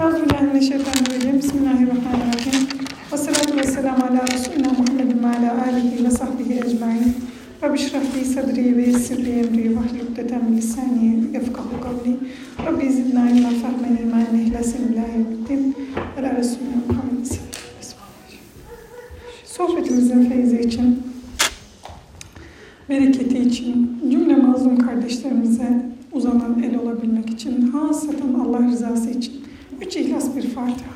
Euzubillahimineşşeytanirracim. Bismillahirrahmanirrahim. Ve salatu ve selamu ala Resulina Muhammedin ve ala alihi ve sahbihi ecmain. Rabbi şrahli sadri ve yessirli emri ve hlukdeten lisani yefkahu kavli. Rabbi zidna ilma fahmen iman ihlasin ilahi bittim. Ve la Resulina Muhammed. Sohbetimizin feyzi için, bereketi için, cümle mazlum kardeşlerimize uzanan el olabilmek için, hasreten Allah rızası için üç ihlas bir Fatiha.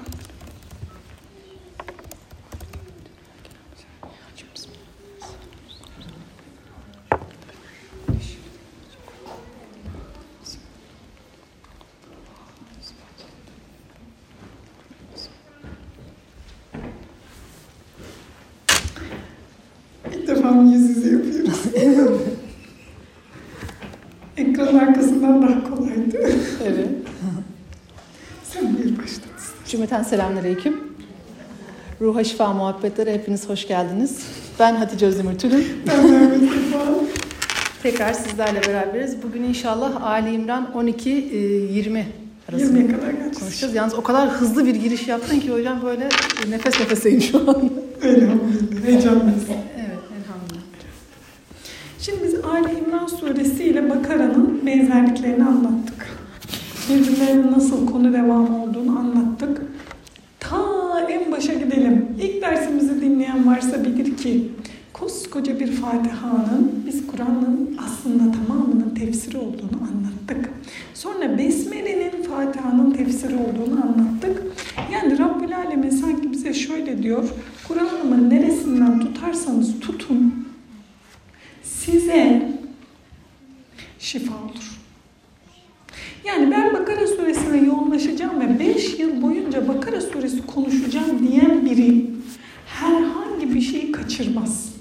İlk defa mı yüz yüze yapıyoruz? Ekranın arkasından daha kolaydı. Evet. Sen bir başladın. Cümleten selamünaleyküm. Ruha şifa muhabbetleri hepiniz hoş geldiniz. Ben Hatice Özdemir Tülün. Tekrar sizlerle beraberiz. Bugün inşallah Ali İmran 12-20 arasında 20'ye kadar konuşacağız. Yalnız o kadar hızlı bir giriş yaptın ki hocam böyle nefes nefeseyim şu an. Elhamdülillah. Heyecanlıyız. Evet elhamdülillah. Şimdi biz Ali İmran Suresi ile Bakara'nın benzerliklerini anlattık. Birbirlerinin nasıl konu devam olduğunu anlattık. Ta en başa gidelim. İlk dersimizi dinleyen varsa bilir ki koskoca bir Fatiha'nın biz Kur'an'ın aslında tamamının tefsiri olduğunu anlattık. Sonra Besmele'nin Fatiha'nın tefsiri olduğunu anlattık. Yani Rabbül Alemin sanki bize şöyle diyor. Kur'an'ımın neresinden tutarsanız tutun size şifa olur. Yani ben Bakara suresine yoğunlaşacağım ve 5 yıl boyunca Bakara suresi konuşacağım diyen biri herhangi bir şeyi kaçırmaz.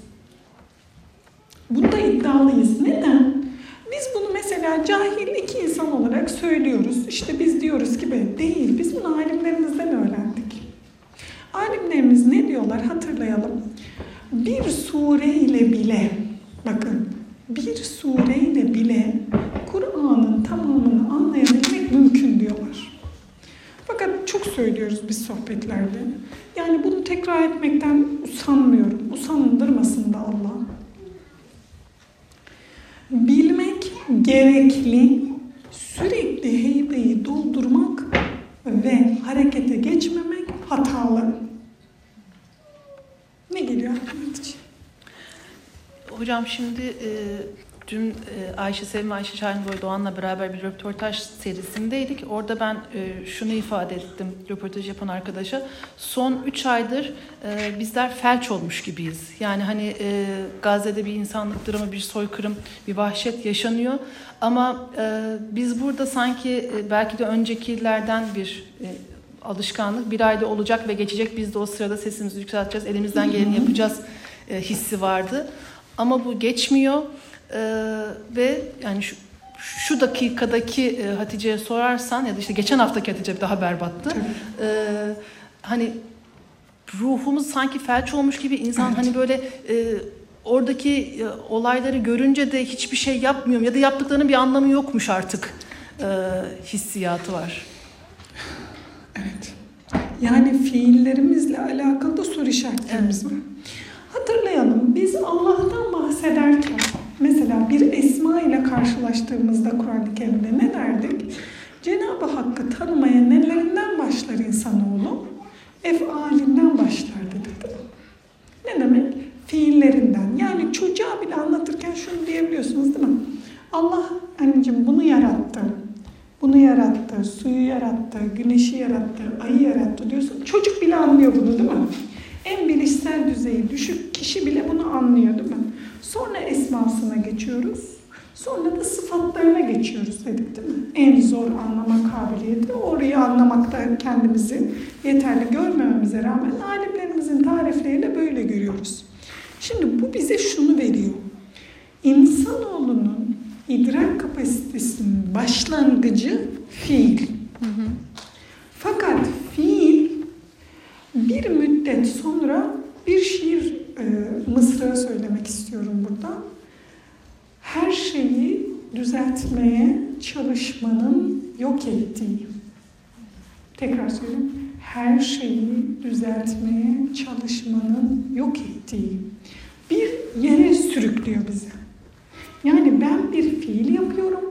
Bunda iddialıyız. Neden? Biz bunu mesela cahil iki insan olarak söylüyoruz. İşte biz diyoruz ki değil. Biz bunu alimlerimizden öğrendik. Alimlerimiz ne diyorlar hatırlayalım. Bir sure ile bile bakın bir sure ile bile Kur'an'ın tamamını anlayabilmek mümkün diyorlar. Fakat çok söylüyoruz biz sohbetlerde. Yani bunu tekrar etmekten usanmıyorum. Usandırmasın da Allah. Bilmek gerekli, sürekli heybeyi doldurmak ve harekete geçmemek hatalı. Ne geliyor? Hocam şimdi e, dün e, Ayşe Sevim ve Ayşe Şahinboy Doğan'la beraber bir röportaj serisindeydik. Orada ben e, şunu ifade ettim röportaj yapan arkadaşa. Son 3 aydır e, bizler felç olmuş gibiyiz. Yani hani Gazze'de bir insanlık dramı, bir soykırım, bir vahşet yaşanıyor. Ama biz burada sanki belki de öncekilerden bir alışkanlık bir ayda olacak ve geçecek. Biz de o sırada sesimizi yükselteceğiz, elimizden geleni yapacağız hissi vardı. Ama bu geçmiyor ee, ve yani şu, şu dakikadaki e, Hatice'ye sorarsan ya da işte geçen haftaki Hatice daha berbattı. Ee, hani ruhumuz sanki felç olmuş gibi insan Evet. hani böyle e, oradaki e, olayları görünce de hiçbir şey yapmıyorum ya da yaptıklarının bir anlamı yokmuş artık e, hissiyatı var. Evet. Yani fiillerimizle alakalı da soru işaretlerimiz var. Hatırlayalım biz Allah'tan bahsederken mesela bir esma ile karşılaştığımızda Kur'an-ı Kerim'de ne derdik? Cenab-ı Hakk'ı tanımaya nelerinden başlar insanoğlu? Efalinden başlar dedik? Ne demek? Fiillerinden. Yani çocuğa bile anlatırken şunu diyebiliyorsunuz değil mi? Allah anneciğim bunu yarattı. Bunu yarattı, suyu yarattı, güneşi yarattı, ayı yarattı diyorsun. Çocuk bile anlıyor bunu değil mi? En bilişsel düzeyi düşük kişi bile bunu anlıyor değil mi? Sonra esmasına geçiyoruz. Sonra da sıfatlarına geçiyoruz dedik değil mi? En zor anlama kabiliyeti. Orayı anlamakta kendimizi yeterli görmememize rağmen alimlerimizin tarifleriyle böyle görüyoruz. Şimdi bu bize şunu veriyor. İnsanoğlunun idrak kapasitesinin başlangıcı fiil. Fakat fiil bir müddet sonra bir şiir e, mısra söylemek istiyorum burada. Her şeyi düzeltmeye çalışmanın yok ettiği. Tekrar söyleyeyim. Her şeyi düzeltmeye çalışmanın yok ettiği bir yere sürüklüyor bizi. Yani ben bir fiil yapıyorum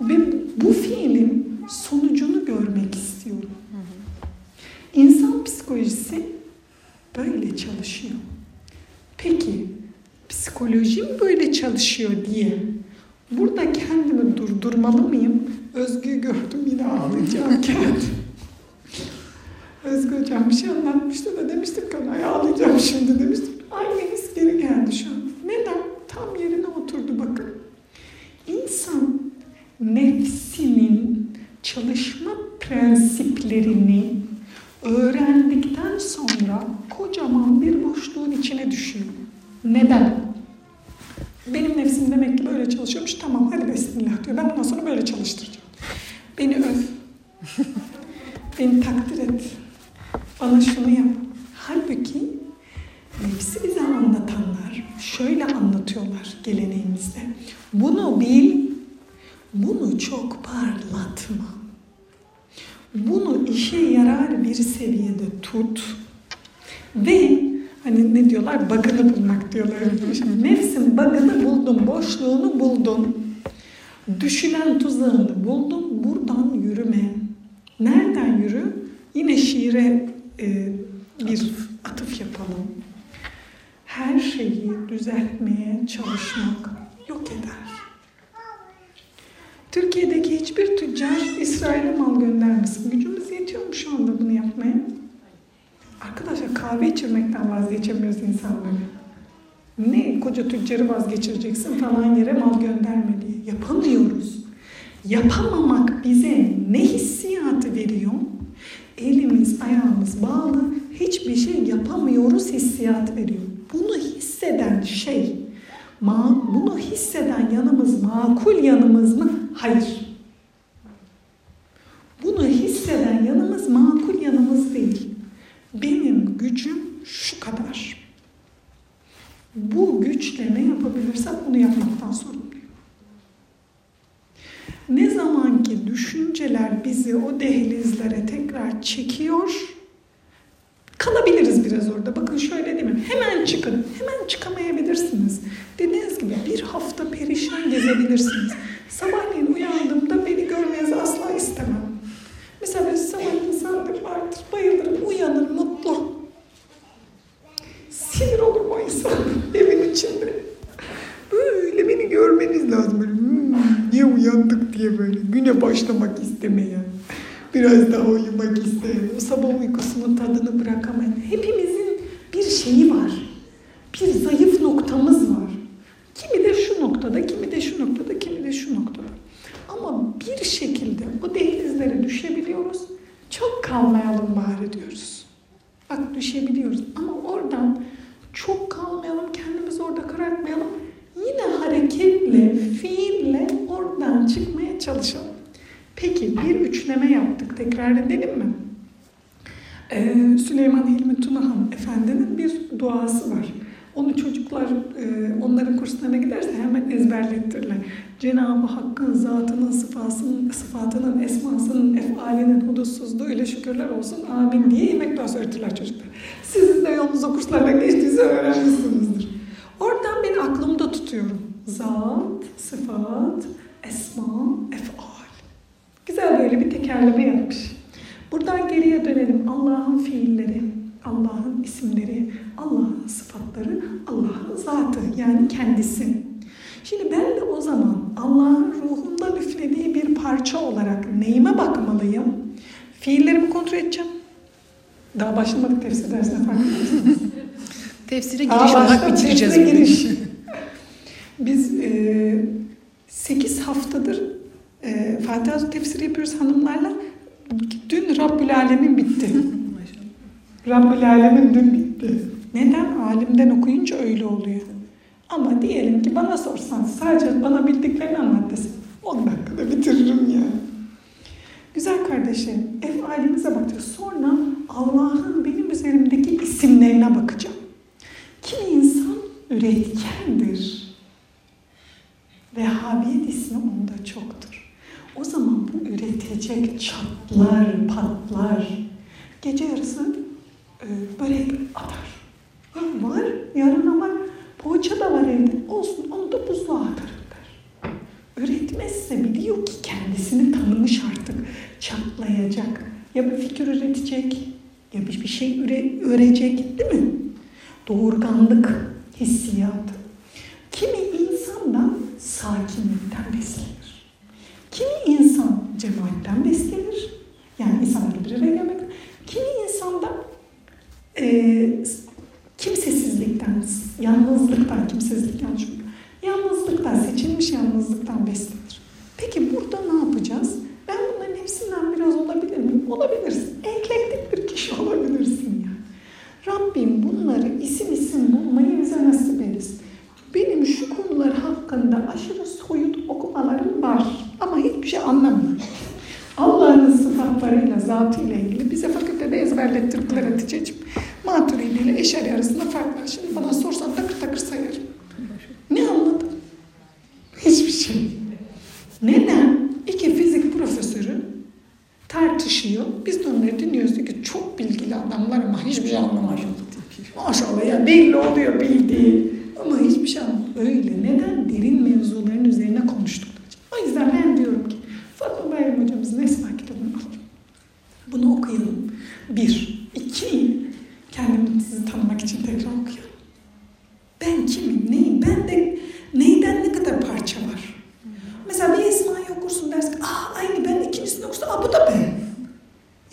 ve bu fiilin sonucunu görmek istiyorum. İnsan psikolojisi böyle çalışıyor. Peki psikolojim böyle çalışıyor diye burada kendimi durdurmalı mıyım? Özgü gördüm yine ağlayacağım kendim. Özgü hocam bir şey anlatmıştı da demiştim ki ona ağlayacağım şimdi demiştim. Aynı his geri geldi şu an. Neden? Tam yerine oturdu bakın. İnsan nefsinin çalışma prensiplerini öğrendikten sonra kocaman bir boşluğun içine düşüyor. Neden? Benim nefsim demek ki böyle çalışıyormuş. Tamam hadi bismillah diyor. Ben bundan sonra böyle çalıştıracağım. Beni öv. Beni takdir et. Bana şunu yap. Halbuki nefsi bize anlatanlar şöyle anlatıyorlar geleneğimizde. Bunu bil, bunu çok parlatma. Bunu işe yarar bir seviyede tut ve hani ne diyorlar bagını bulmak diyorlar. Nefsin bagını buldun, boşluğunu buldun. Düşünen tuzağını buldun, buradan yürüme. Nereden yürü? Yine şiire e, bir atıf yapalım. Her şeyi düzeltmeye çalışmak yok eder. Türkiye'deki hiçbir tüccar İsrail'e mal göndermesin. Gücümüz yetiyor mu şu anda bunu yapmaya? Arkadaşlar kahve içirmekten vazgeçemiyoruz insanları. Ne koca tüccarı vazgeçireceksin falan yere mal gönderme. Yapamıyoruz. Yapamamak bize ne hissiyatı veriyor? Elimiz ayağımız bağlı hiçbir şey yapamıyoruz hissiyat veriyor. Bunu hisseden şey, bunu hisseden yanımız makul yanımız mı? Hayır. Sıfatları, Allah'ın zatı yani kendisi. Şimdi ben de o zaman Allah'ın ruhundan üflediği bir parça olarak neyime bakmalıyım? Fiillerimi kontrol edeceğim. Daha başlamadık tefsir dersine farkındaysanız. Tefsire giriş olarak bitireceğiz bugün. giriş. Biz e, 8 haftadır e, Fatiha tefsiri yapıyoruz hanımlarla. Dün Rabbül Alemin bitti. Rabbül Alemin dün bitti. Neden? Alimden okuyunca öyle oluyor. Ama diyelim ki bana sorsan sadece bana bildiklerini anlat desin. 10 dakikada bitiririm ya. Güzel kardeşim, efalimize bakacağız. Sonra Allah'ın benim üzerimdeki isimlerine bakacağım. Kimi insan üretkendir. Vehhabiyet ismi onda çoktur. O zaman bu üretecek çatlar, patlar. Gece yarısı e, börek atar. Ha, var, yarın ama poğaça da var evde. Olsun onu da buzluğa atarım der. Üretmezse biliyor ki kendisini tanımış artık. Çatlayacak. Ya bir fikir üretecek ya bir, bir şey üre, örecek değil mi? Doğurganlık hissiyatı. Kimi insan da sakinlikten beslenir. Kimi insan cemaatten beslenir. Yani insanları bir araya gelmek. Kimi insan da kimsesizlikten, yalnızlıktan, kimsesizlik yanlış mı? Yalnızlıktan, seçilmiş yalnızlıktan beslenir. Peki burada ne yapacağız? Ben bunların hepsinden biraz olabilir miyim? Olabilirsin. Eklektik bir kişi olabilirsin yani. Rabbim bunları isim isim bulmayı bize nasip eylesin. Benim şu konular hakkında aşırı soyut okumalarım var. Ama hiçbir şey anlamıyorum. Allah'ın sıfatlarıyla, zatıyla ilgili bize fakültede ezberlettirdiler Hatice'ciğim. Maturidi ile Eşari arasında fark var. Şimdi bana sorsan takır takır sayarım. Ne anladım? Hiçbir şey. Neden? İki fizik profesörü tartışıyor. Biz de onları dinliyoruz. Diyor ki çok bilgili adamlar ama hiçbir şey anlamıyor. Maşallah ya belli oluyor bildiği. Ama hiçbir şey anlamıyor. Öyle. Neden? Derin mevzuların üzerine konuştuk. O yüzden ben diyorum ki Fatma Bayram hocamızın Esma kitabını alalım. Bunu okuyalım. Bir. İki. Kendimi sizi tanımak için tekrar okuyalım. Ben kimim? Neyim? Ben de neyden ne kadar parça var? Mesela bir Esma'yı okursun dersin aa aynı ben ikincisini okursun aa bu da ben.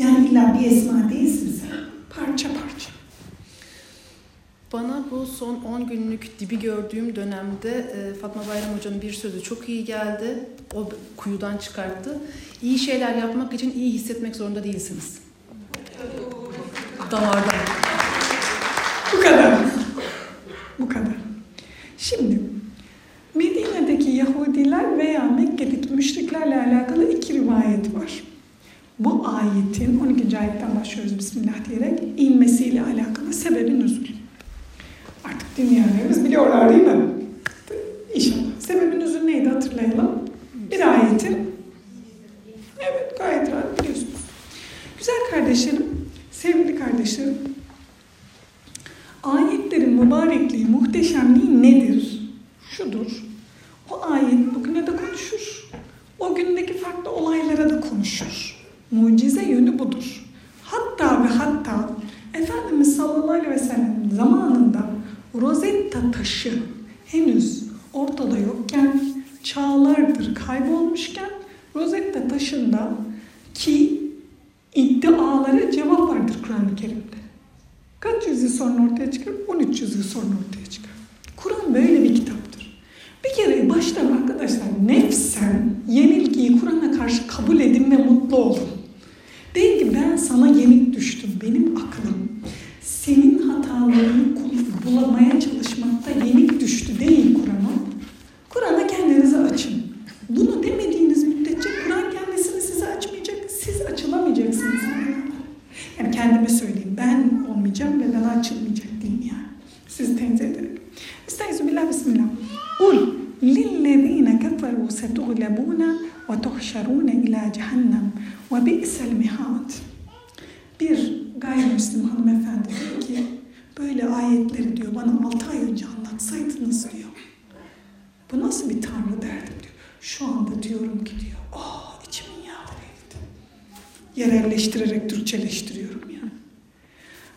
Yani illa bir Esma değilsin sen. Parça parça. Bana bu son 10 günlük dibi gördüğüm dönemde e, Fatma Bayram Hoca'nın bir sözü çok iyi geldi. O kuyudan çıkarttı. İyi şeyler yapmak için iyi hissetmek zorunda değilsiniz. Damardan. Bu kadar. Bu kadar. Şimdi Medine'deki Yahudiler veya Mekke'deki müşriklerle alakalı iki rivayet var. Bu ayetin 12. ayetten başlıyoruz Bismillah diyerek inmesiyle alakalı sebebi nüzul. Artık dinleyenlerimiz biliyorlar değil mi? İnşallah. Sebebi nüzul neydi hatırlayalım. Bir ayetin evet gayet rahat biliyorsunuz. Güzel kardeşlerim, sevgili kardeşlerim ayetlerin mübarekliği, muhteşemliği nedir? Şudur. O ayet bugüne de konuşur. O gündeki farklı olaylara da konuşur. Mucize yönü budur. Hatta ve hatta Efendimiz sallallahu aleyhi ve sellem zamanında Rosetta taşı henüz ortada yokken çağlardır kaybolmuşken Rosetta taşında ki iddialara cevap vardır Kur'an-ı Kerim'de. Kaç yüzyıl sonra ortaya çıkar? 13 yüzyıl sonra ortaya çıkar. Kur'an böyle bir kitaptır. Bir kere baştan arkadaşlar nefsen yenilgiyi Kur'an'a karşı kabul edin ve mutlu olun. Deyin ki ben sana yenik düştüm. Benim aklım senin hatalarını bulamaya çalışmakta yenik düştü değil Kur'an'a. Kur'an'a kendinizi açın. Bunu demediğiniz müddetçe Kur'an kendisini size açmayacak. Siz açılamayacaksınız. Yani kendime söyleyeyim. Ben olmayacağım ve bana açılmayacak diyeyim yani. Sizi tenzih ederek. Estaizu billah bismillah. Kul lillezine keferu setuğlebuna ve tuhşerune ila cehennem ve bi'sel mihad. Bir gayrimüslim hanımefendi diyor ki böyle ayetleri diyor bana 6 ay önce anlatsaydınız diyor. Bu nasıl bir tanrı derdim diyor. Şu anda diyorum ki diyor oh içimin yağları eridi. Yerelleştirerek Türkçeleştiriyorum yani.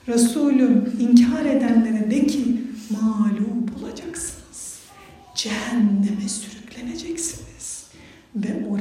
Resulüm inkar edenlere de ki mağlup olacaksınız. Cehenneme sürükleneceksiniz. Ve orası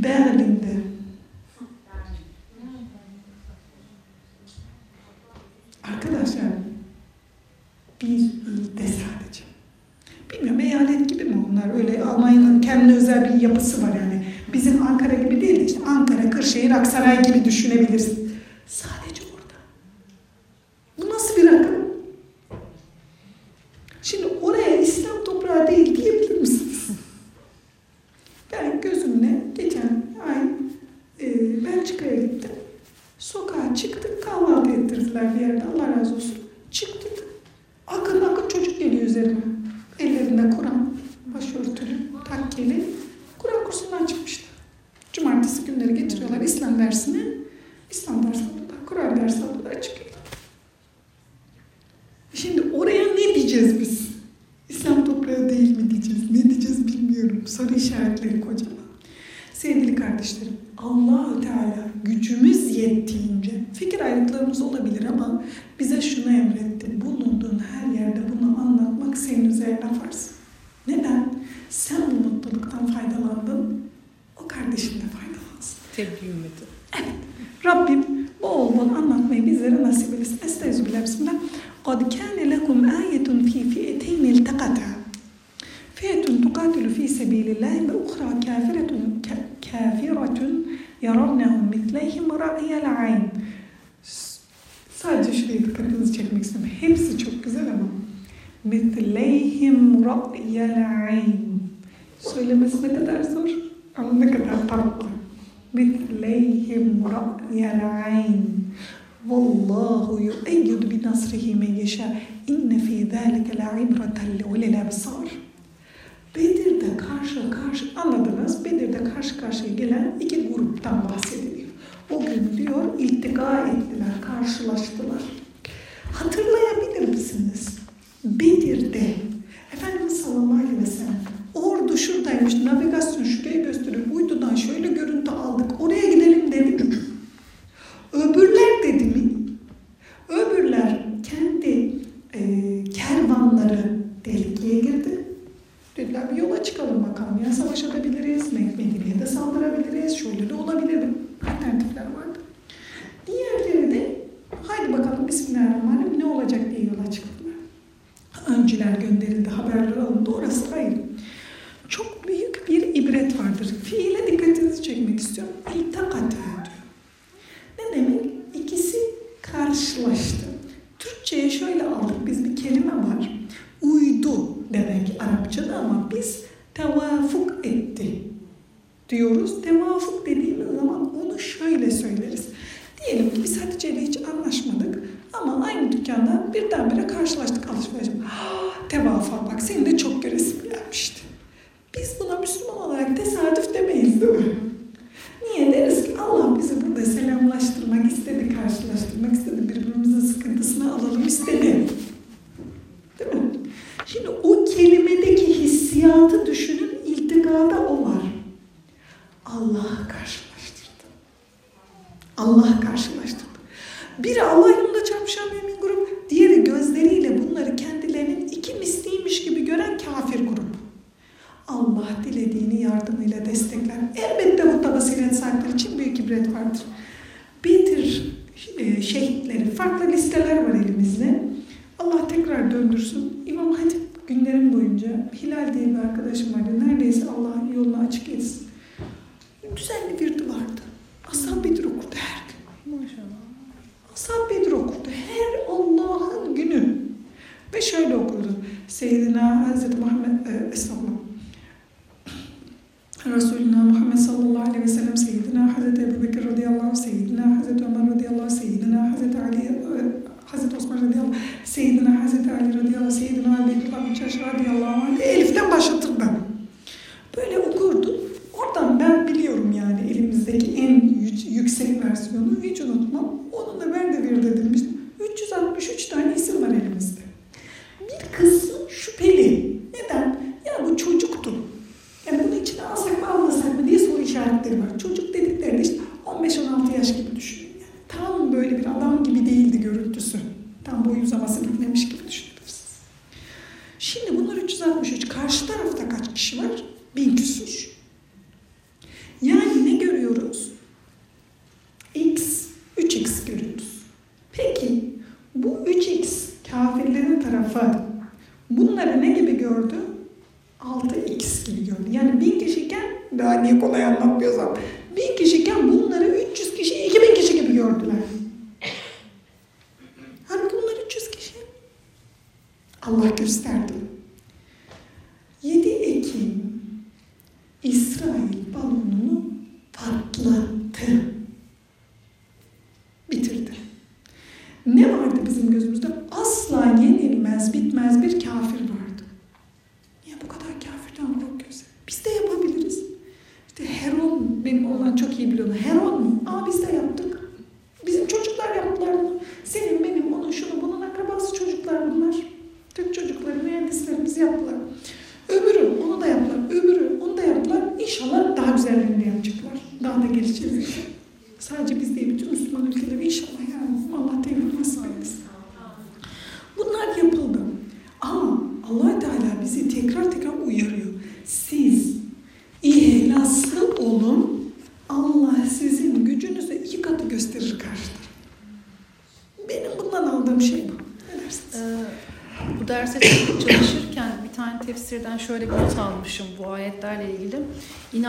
barely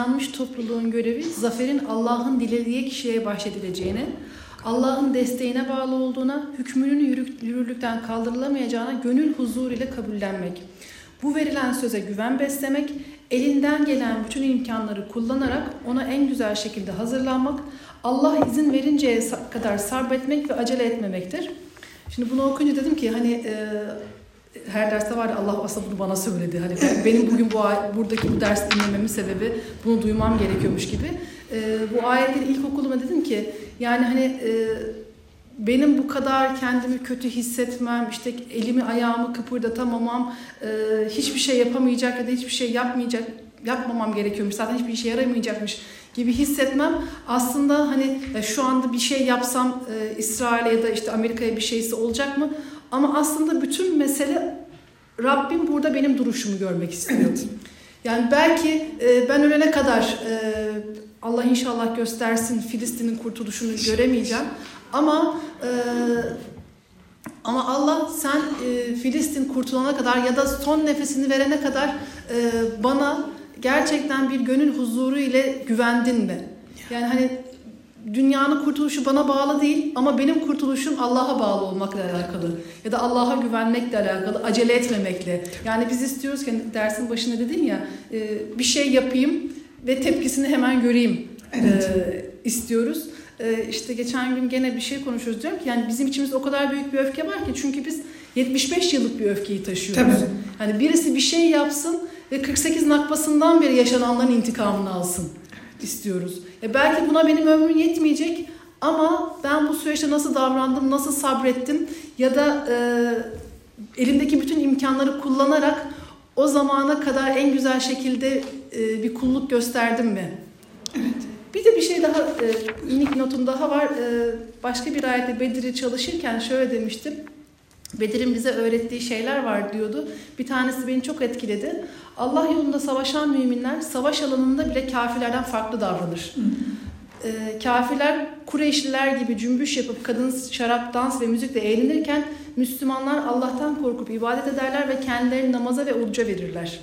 İnanmış topluluğun görevi zaferin Allah'ın dilediği kişiye bahşedileceğine, Allah'ın desteğine bağlı olduğuna, hükmünün yürü- yürürlükten kaldırılamayacağına gönül huzur ile kabullenmek. Bu verilen söze güven beslemek, elinden gelen bütün imkanları kullanarak ona en güzel şekilde hazırlanmak, Allah izin verinceye kadar sabretmek ve acele etmemektir. Şimdi bunu okuyunca dedim ki hani e, her derste var ya Allah aslında bunu bana söyledi. Hani ben- benim bugün bu buradaki bu ders dinlememin sebebi bunu duymam gerekiyormuş gibi. E, bu ayetleri ilk okuduğumda dedim ki yani hani e, benim bu kadar kendimi kötü hissetmem, işte elimi ayağımı kıpırdatamamam, e, hiçbir şey yapamayacak ya da hiçbir şey yapmayacak, yapmamam gerekiyormuş. Zaten hiçbir işe yaramayacakmış gibi hissetmem aslında hani şu anda bir şey yapsam e, İsrail'e ya da işte Amerika'ya bir şeysi olacak mı? Ama aslında bütün mesele Rabbim burada benim duruşumu görmek istiyor. Evet. Yani belki e, ben ölene kadar e, Allah inşallah göstersin Filistin'in kurtuluşunu göremeyeceğim. Ama e, ama Allah sen e, Filistin kurtulana kadar ya da son nefesini verene kadar e, bana gerçekten bir gönül huzuru ile güvendin mi? Yani hani dünyanın kurtuluşu bana bağlı değil ama benim kurtuluşum Allah'a bağlı olmakla alakalı. Ya da Allah'a güvenmekle alakalı, acele etmemekle. Yani biz istiyoruz ki hani dersin başında dedin ya e, bir şey yapayım ve tepkisini hemen göreyim Evet. e, istiyoruz. E, işte geçen gün gene bir şey konuşuyoruz diyorum ki yani bizim içimizde o kadar büyük bir öfke var ki çünkü biz 75 yıllık bir öfkeyi taşıyoruz. Tabii. Hani birisi bir şey yapsın ve 48 nakbasından beri yaşananların intikamını alsın istiyoruz. E belki buna benim ömrüm yetmeyecek ama ben bu süreçte nasıl davrandım, nasıl sabrettim ya da e, elimdeki bütün imkanları kullanarak o zamana kadar en güzel şekilde e, bir kulluk gösterdim mi? Evet. Bir de bir şey daha, e, minik notum daha var. E, başka bir ayette Bedir'i çalışırken şöyle demiştim. Bedir'in bize öğrettiği şeyler var diyordu. Bir tanesi beni çok etkiledi. Allah yolunda savaşan müminler savaş alanında bile kafirlerden farklı davranır. E, kafirler Kureyşliler gibi cümbüş yapıp kadın şarap, dans ve müzikle eğlenirken Müslümanlar Allah'tan korkup ibadet ederler ve kendilerini namaza ve oruca verirler.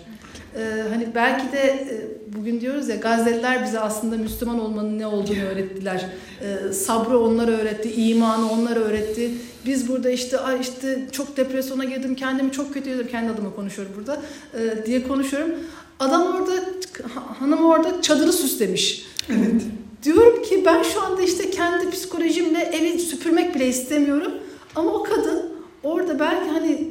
Ee, hani belki de e, bugün diyoruz ya Gazze'liler bize aslında Müslüman olmanın ne olduğunu öğrettiler. Ee, sabrı onlara öğretti, imanı onlara öğretti. Biz burada işte ay işte çok depresyona girdim, kendimi çok kötü hissediyorum. Kendi adıma konuşuyorum burada e, diye konuşuyorum. Adam orada, ha- hanım orada çadırı süslemiş. Evet. Diyorum ki ben şu anda işte kendi psikolojimle evi süpürmek bile istemiyorum. Ama o kadın orada belki hani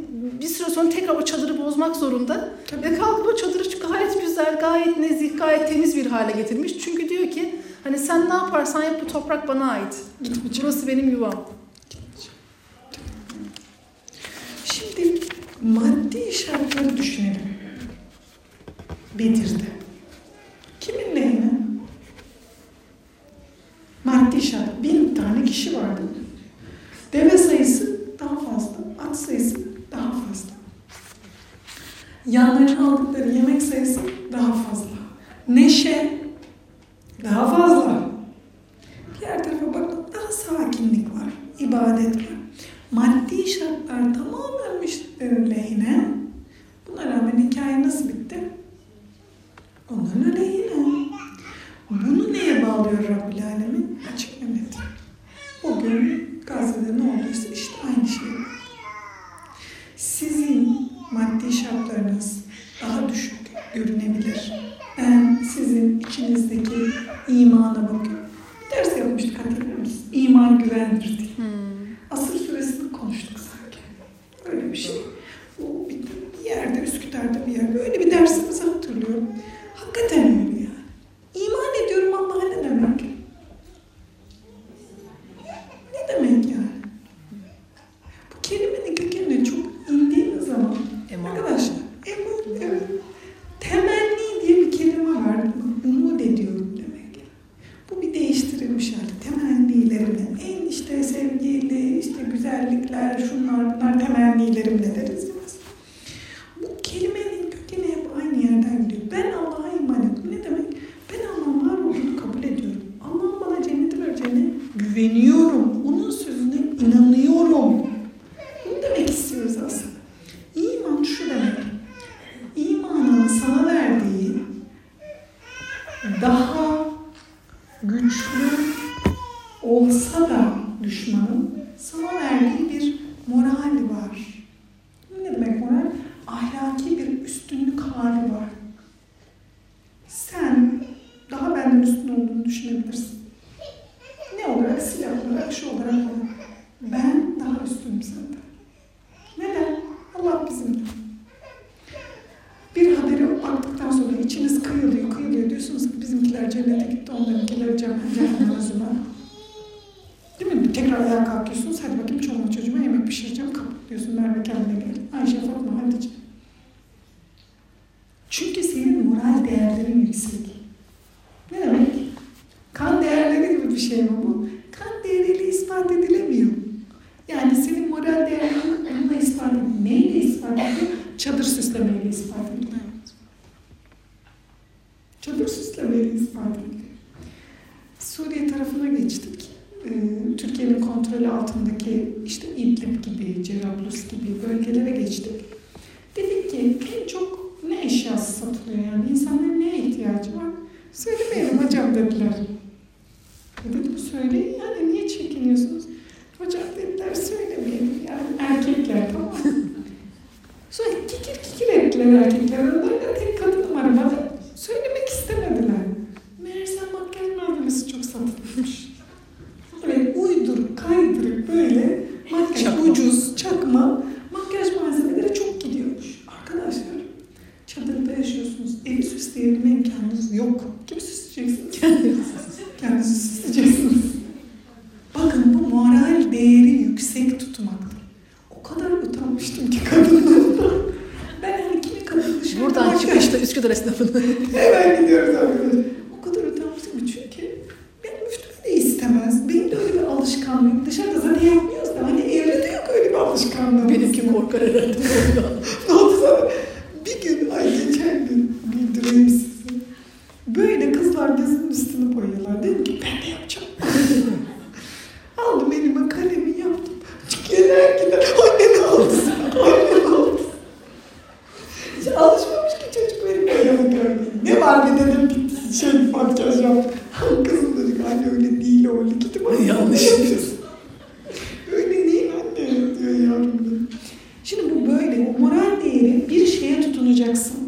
sonra tekrar o çadırı bozmak zorunda. Tabii. Ve kalkıp o çadırı gayet güzel, gayet nezih, gayet temiz bir hale getirmiş. Çünkü diyor ki hani sen ne yaparsan yap bu toprak bana ait. Gitmeyeceğim. Burası benim yuvam. Şimdi maddi şartları düşünelim. Bedir'de. Kimin lehine? Maddi şart. Bin tane kişi vardı. Deve sayısı daha fazla. At sayısı. Yanlarına aldıkları yemek sayısı daha fazla. Neşe daha fazla. Diğer tarafa bakın daha sakinlik var. ibadet var. Maddi şartlar tamamen müşriklerin lehine. Buna rağmen hikaye nasıl bitti? Onların aleyhine. Bunu neye bağlıyor Rabbül Alemin? Açık Mehmet. Bugün Gazze'de ne olduysa işte aynı şey. Sizin maddi şartlarınız daha düşük görünebilir. Ben sizin içinizdeki imana bakıyorum. Bir ders yapmıştık hatırlıyor musun? İman güvendir diye. Asır suresini konuştuk sanki. Öyle bir şey. O bir, bir yerde, Üsküdar'da bir yerde. Öyle bir dersimizi hatırlıyorum. Hakikaten öyle üstün olduğunu düşünebilirsin. Ne olarak? Silah olarak, şu olarak olarak. Ben daha üstünüm senden. Neden? Allah bizimle. Bir haberi baktıktan sonra içiniz kıyılıyor, kıyılıyor. Diyorsunuz ki bizimkiler cennete gitti, onlarınkiler cehenneme züme. Değil mi? Tekrar ayağa kalkıyorsunuz. Hadi bakayım çoluma çocuğuma yemek pişireceğim. Kapatıyorsun Merve kendine gel. Ayşe falan Jackson.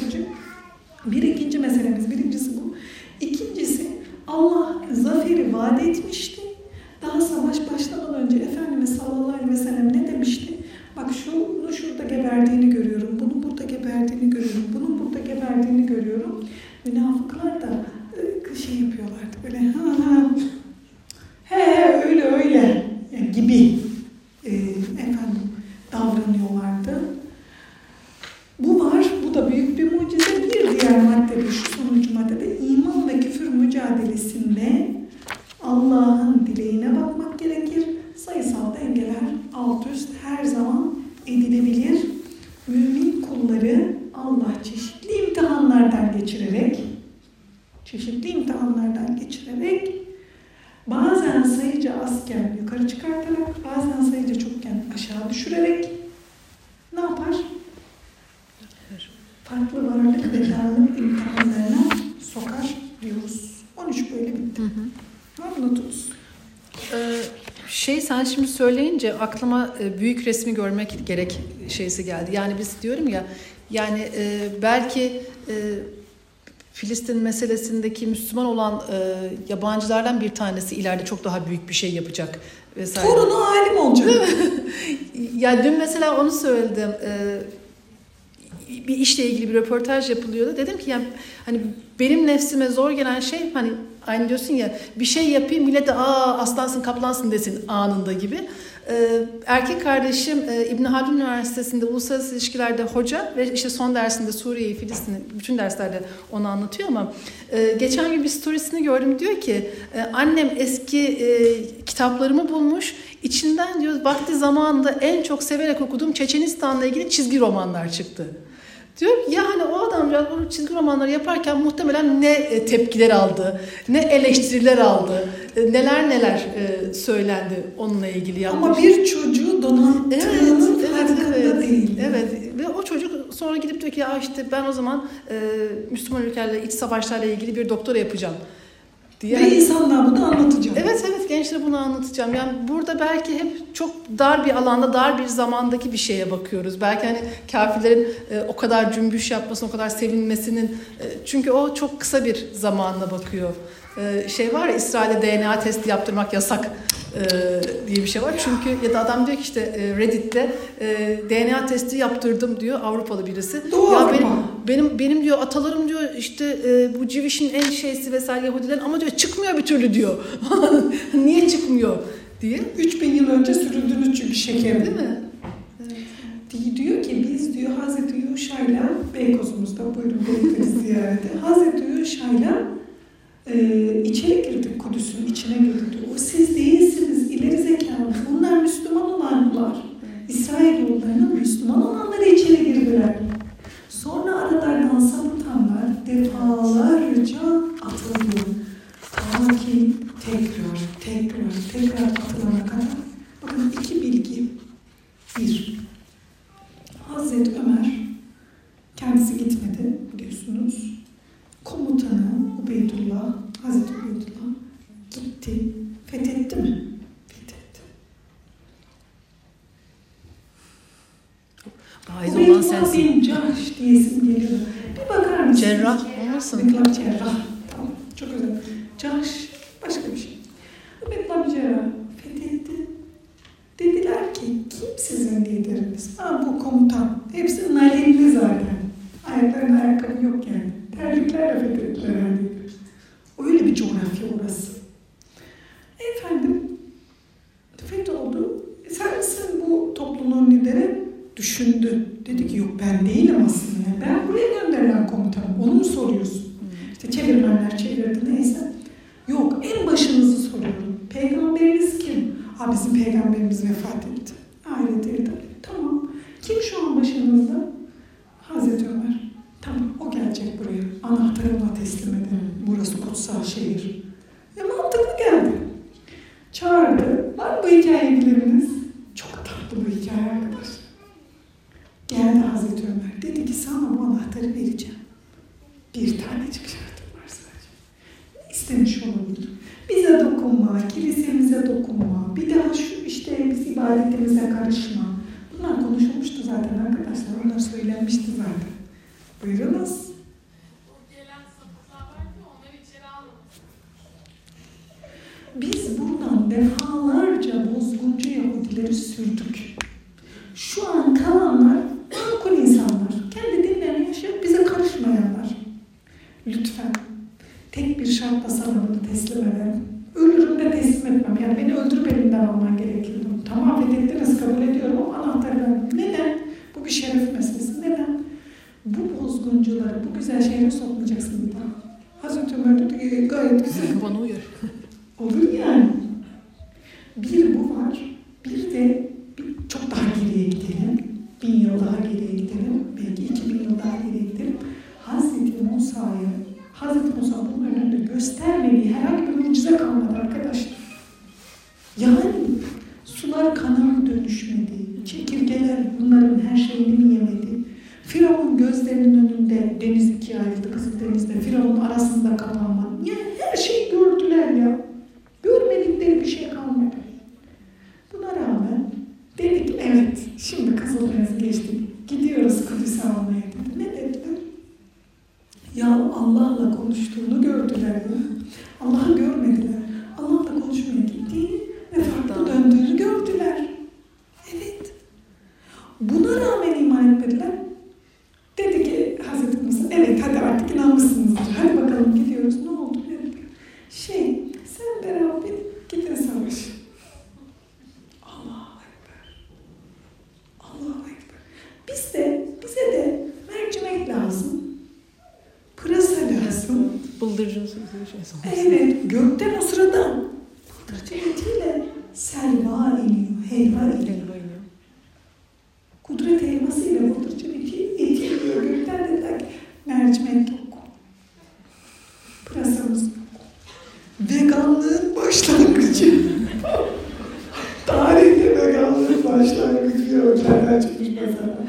birinci. Bir ikinci meselemiz. Birincisi bu. İkincisi Allah zaferi vaat etmişti. Daha savaş başlamadan önce Efendimiz sallallahu aleyhi ve sellem ne demişti? Bak şunu şurada geberdiğini görüyorum, bunun burada geberdiğini görüyorum, bunun burada geberdiğini görüyorum. Münafıklar da söyleyince aklıma e, büyük resmi görmek gerek şeysi geldi. Yani biz diyorum ya yani e, belki e, Filistin meselesindeki Müslüman olan yabancılardan bir tanesi ileride çok daha büyük bir şey yapacak vesaire. Torunu alim olacak. Ya dün mesela onu söyledim. Bir işle ilgili bir röportaj yapılıyordu. Dedim ki yani hani benim nefsime zor gelen şey hani aynı diyorsun ya bir şey yapayım millet de aa aslansın kaplansın desin anında gibi. Ee, erkek kardeşim e, İbn Haldun Üniversitesi'nde uluslararası ilişkilerde hoca ve işte son dersinde Suriye'yi, Filistin'i bütün derslerde onu anlatıyor ama e, geçen gün bir storiesini gördüm diyor ki e, annem eski kitaplarımı bulmuş içinden diyor vakti zamanında en çok severek okuduğum Çeçenistan'la ilgili çizgi romanlar çıktı. Diyor ki yani o adamcağız bu çizgi romanları yaparken muhtemelen ne e, tepkiler aldı, ne eleştiriler aldı, e, neler neler e, söylendi onunla ilgili yapmış. Ama bir çocuğu donattığının Evet, evet, evet. değil. Evet ve o çocuk sonra gidip diyor ki ya işte ben o zaman e, Müslüman ülkelerle iç savaşlarla ilgili bir doktora yapacağım diye. Ve insanlar bunu anlatacak. Evet gençlere bunu anlatacağım. Yani burada belki hep çok dar bir alanda, dar bir zamandaki bir şeye bakıyoruz. Belki hani kafirlerin e, o kadar cümbüş yapmasının, o kadar sevinmesinin e, çünkü o çok kısa bir zamanla bakıyor. E, şey var ya İsrail'de DNA testi yaptırmak yasak e, diye bir şey var. Çünkü ya da adam diyor ki işte e, Reddit'te e, DNA testi yaptırdım diyor Avrupalı birisi. Doğru Ya mu? Benim, benim diyor atalarım diyor işte e, bu Civiş'in en şeysi vesaire Yahudilerin ama diyor çıkmıyor bir türlü diyor. Niye çıkmıyor diye. 3000 yıl önce sürüldünüz çünkü şekerim. Değil mi? Di- Diyor ki biz diyor Hazreti Yuşa'yla Beykoz'umuzda buyurun bekleriz ziyarete. Hazreti Yuşa'yla e, içeri girdik Kudüs'ün içine girdik diyor. O siz değilsiniz ileri zekalı. Bunlar Müslüman olanlar. İsrail yollarının Müslüman olanları içeri girdiler. Defalarca atılıyor. Ta ki tekrar, tekrar, tekrar atılana kadar. Bakın iki bilgi. Bir, Hazreti Ömer kendisi gitmedi biliyorsunuz. Komutanı Ubeydullah, Hazreti Ubeydullah gitti. Fethetti mi? Fethetti. Faiz olan Ubeydullah sensin. bin Cahş diye isim geliyor. Bir bakar mısın? Cerrah olmasın? Ubeydullah cerrah. Tamam, çok özel. Cahş başka bir şey. Ubeydullah bin cerrah fethetti. Dediler ki kim sizin lideriniz? Ha bu komutan. Hepsi nalimli zaten. Ayaklarında ayakkabı yok yani. Terliklerle fethettiler herhalde. Öyle bir coğrafya orası. Efendim, fetholdu. E sen misin bu topluluğun lideri? Düşündü. Dedi ki yok ben değilim aslında. Ben buraya gönderilen komutanım. Onu mu soruyorsun? İşte çevirmenler çevirdi neyse. Yok en başınızı soruyorum. Peygamberiniz kim? Ha bizim peygamberimiz vefat etti. Aile değil Tamam. Kim şu an başınızda? Hazreti Ömer. Tamam o gelecek buraya. Anahtarı ona teslim edin. Burası kutsal şehir. Ve mantıklı geldi. Çağırdı. Var mı bu hikayeyi bileniniz? Çok tatlı bu hikaye arkadaşlar. Geldi Hazreti Ömer. Dedi ki sana bu anahtarı vereceğim. Bir tanecik şartım var sadece. Ne istemiş olabilir? Bize dokunma, kilisemize dokunma, bir daha şu işte biz ibadetimize karışma. Bunlar konuşulmuştu zaten arkadaşlar. Onlar söylenmişti zaten. Buyurunuz.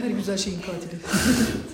Her güzel şeyin katili.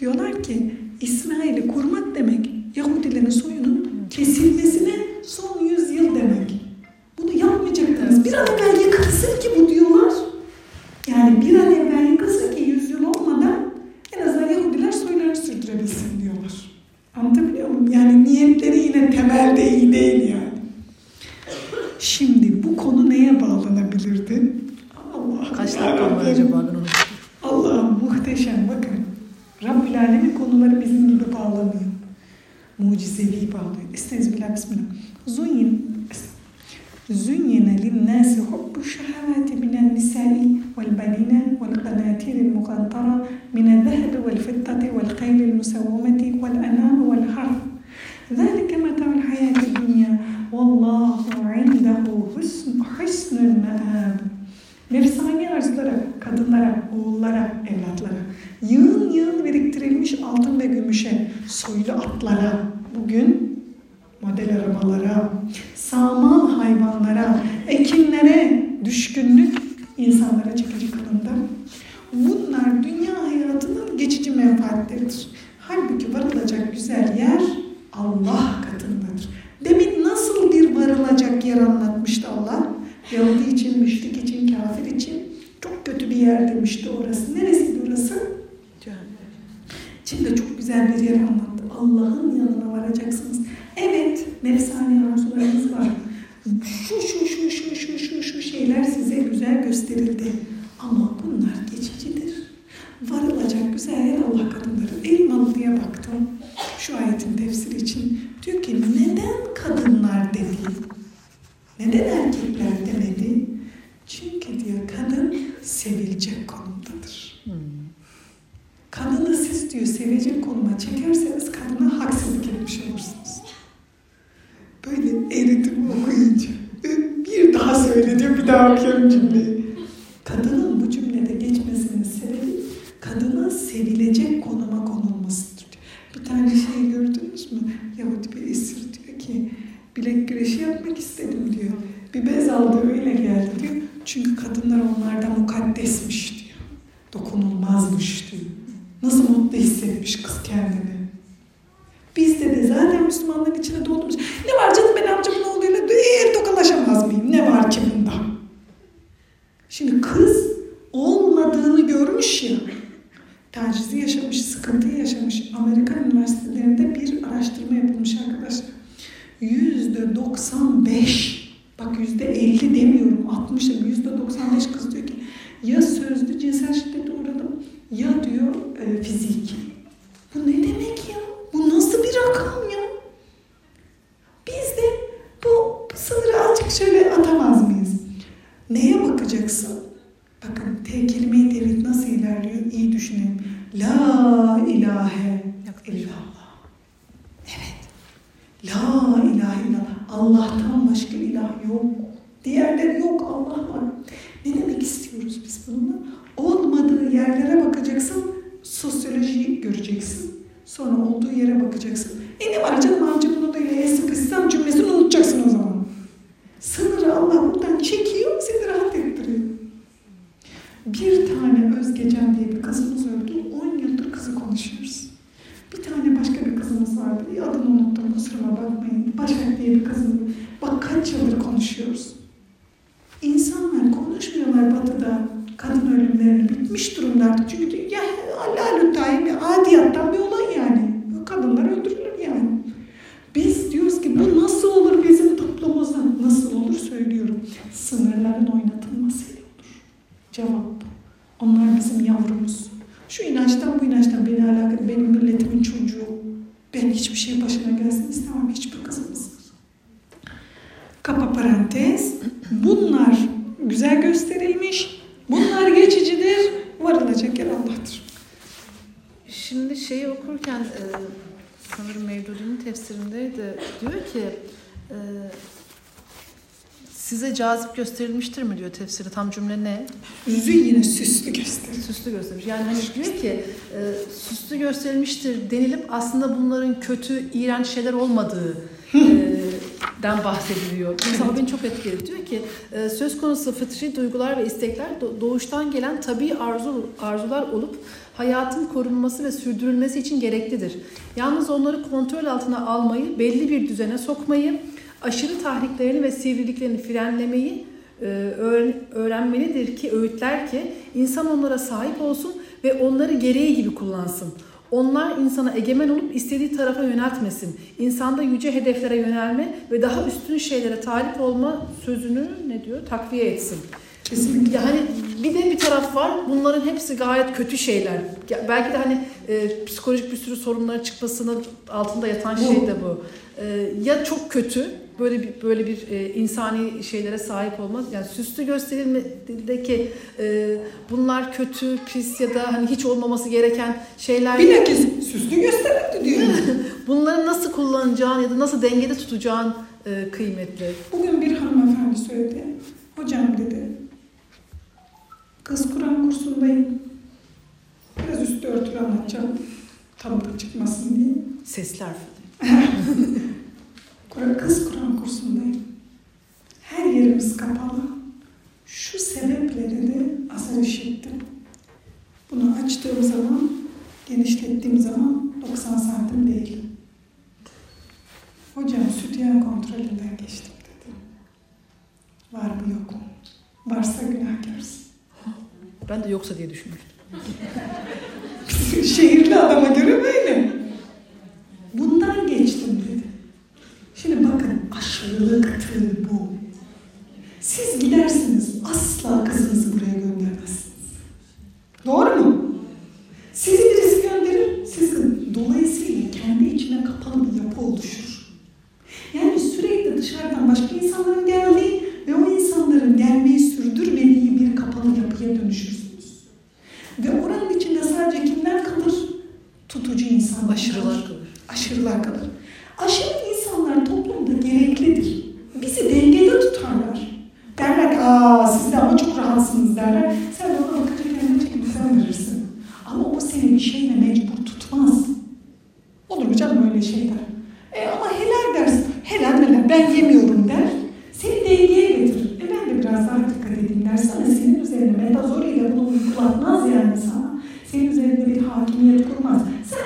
Diyorlar ki İsrail'i korumak demek Yahudilerin soyunun kesin güreşi yapmak istedim diyor. Bir bez aldı öyle geldi diyor. Çünkü kadınlar onlardan mukaddesmiş diyor. Dokunulmazmış diyor. Nasıl mutlu hissetmiş kız kendini. Biz de zaten Müslümanlık içine doğduğumuz. Ne var canım ben amcamın oğluyla eğer tokalaşamaz mıyım? Ne var ki bunda? Şimdi kız olmadığını görmüş ya. Tacizi yaşamış, sıkıntıyı yaşamış. Amerikan üniversitelerinde bir araştırma yapılmış arkadaşlar. Yüzde 95, bak yüzde 50 demiyorum, 60 yüzde 95 kız diyor ki ya sözlü cinsel şiddete uğradım ya diyor e, fiziki. Bu ne demek ya? Bu nasıl bir rakam ya? Biz de bu sınırı azıcık şöyle atamaz mıyız? Neye bakacaksın? Bakın te kelime-i tevhid nasıl ilerliyor? İyi düşünelim. La ilahe illallah. Evet. La ilahe illallah. Allah'tan başka ilah yok. Diğerleri yok. Allah var. Ne demek istiyoruz biz bununla? Olmadığı yerlere bakacaksın. Sosyolojiyi göreceksin. Sonra olduğu yere bakacaksın. E ne var canım amcamın odayla sıkışsam cümlesini unutacaksın o zaman. Sınırı Allah buradan çekiyor, seni rahat ettiriyor. Bir tane Özgecan diye bir kızımız öldü. 10 yıldır kızı konuşuyoruz. Bir tane başka bir kızımız vardı. Ya Adını unuttum kusuruma bakmayın. Başak diye bir kızımız. Bak kaç yıldır konuşuyoruz. İnsanlar konuşmuyorlar batıda. Kadın ölümlerini bitmiş durumda artık. Çünkü ya Allah daim adiyattan bir olay yani. Kadınlar öldürülür yani. Biz diyoruz ki bu nasıl olur bizim toplumumuzda? Nasıl olur söylüyorum. Sınırların oynatılmasıyla olur. Cevap bu. Onlar bizim yavrumuz. Şu inançtan bu inançtan beni alakalı. Benim milletimin çocuğu. Ben hiçbir şey başına gelsin istemem hiçbir kızımız. Kapa parantez. Bunlar güzel gösterilmiş. Bunlar geçicidir. Varılacak yer Allah'tır. Şimdi şeyi okurken e, sanırım Mevdudi'nin tefsirindeydi. Diyor ki e, size cazip gösterilmiştir mi diyor tefsiri. Tam cümle ne? Yüzü yine süslü gösterir. Süslü göstermiş. Yani hani diyor ki e, süslü gösterilmiştir denilip aslında bunların kötü, iğrenç şeyler olmadığı e, den bahsediliyor. Mesela beni çok etkiledi. Diyor ki e, söz konusu fıtri duygular ve istekler do- doğuştan gelen tabii arzu, arzular olup hayatın korunması ve sürdürülmesi için gereklidir. Yalnız onları kontrol altına almayı, belli bir düzene sokmayı, aşırı tahriklerini ve sivriliklerini frenlemeyi öğrenmelidir ki öğütler ki insan onlara sahip olsun ve onları gereği gibi kullansın. Onlar insana egemen olup istediği tarafa yöneltmesin. İnsanda yüce hedeflere yönelme ve daha üstün şeylere talip olma sözünü ne diyor? Takviye etsin. Kesinlikle. Yani bir de bir taraf var. Bunların hepsi gayet kötü şeyler. Belki de hani e, psikolojik bir sürü sorunların çıkmasının altında yatan Bu. şey de bu. E, ya çok kötü böyle bir böyle bir e, insani şeylere sahip olmaz. Yani süslü gösterilmedeki e, bunlar kötü, pis ya da hani hiç olmaması gereken şeyler. Bilakis süslü gösterildi diyor. Bunları nasıl kullanacağın ya da nasıl dengede tutacağın e, kıymetli. Bugün bir hanımefendi söyledi. Hocam dedi. Kız Kur'an kursundayım. Biraz üstü örtülü anlatacağım. Tam da çıkmasın diye. Sesler. Kur- Kız Kur'an kursundayım. Her yerimiz kapalı. Şu sebeple dedi azar işittim. Bunu açtığım zaman, genişlettiğim zaman 90 santim değil. Hocam sütyen kontrolünden geçtim dedi. Var mı yok mu? Varsa günahkarsın. Ben de yoksa diye düşünmüştüm. Şehirli adama göre böyle. Bundan. Şimdi bakın aşırılıktır bu. Siz gidersiniz asla kızınızı buraya göndermezsiniz. Doğru mu? Sizi birisi gönderir, siz dolayısıyla kendi içine kapalı bir yapı oluşur. Yani sürekli dışarıdan başka insanların geldiği ve o insanların gelmeyi sürdürmediği bir kapalı yapıya dönüşürsünüz. Ve oranın içinde sadece kimler kalır? Tutucu insanlar. Aşırılar kalır. Aşırılar kalır. Aşırı insanlar toplumda gereklidir. Bizi dengede tutarlar. Derler ki aa siz de ama çok rahatsınız derler. Sen ona bakınca kendine çeki düzen verirsin. Ama o seni bir şeyle mecbur tutmaz. Olur mu canım öyle şeyler? E ama helal dersin. Helal neler? Ben yemiyorum der. Seni dengeye getirir. E ben de biraz daha dikkat edeyim dersen de senin üzerine metazoriyle bunu uygulatmaz yani sana. Senin üzerinde bir hakimiyet kurmaz. Sen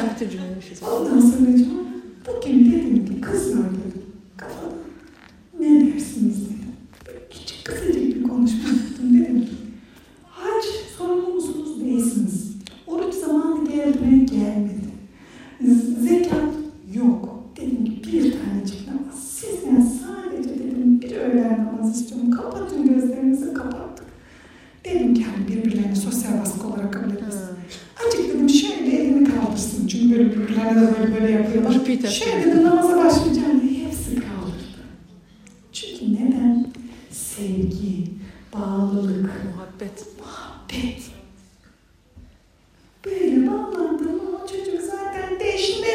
Sen bitir cümleni bir şey söyle. Ondan sonra canım, bugün dedim ki kızlar dedim kafada ne dersiniz dedim. Böyle küçük kısacık bir konuşma yaptım dedim ki hac sorumlu musunuz değilsiniz. Oruç zamanı geldi mi gelmedi. Z- Zekat yok. Dedim ki bir tanecik namaz. Sizden sadece dedim bir öğlen namaz istiyorum. Kapatın gözlerinizi kapattık. Dedim ki hani birbirlerini sosyal baskı olarak kabul etmesin. Azıcık dedim şöyle elini kaldırsın. Çünkü böyle birbirlerine de böyle böyle yapıyorlar. Repeat after Şöyle me. dedim namaza başlayacağım diye hepsi kaldırdı. Çünkü neden? Sevgi, bağlılık, Muhabbet. muhabbet. Böyle bağlandım ama çocuk zaten deşme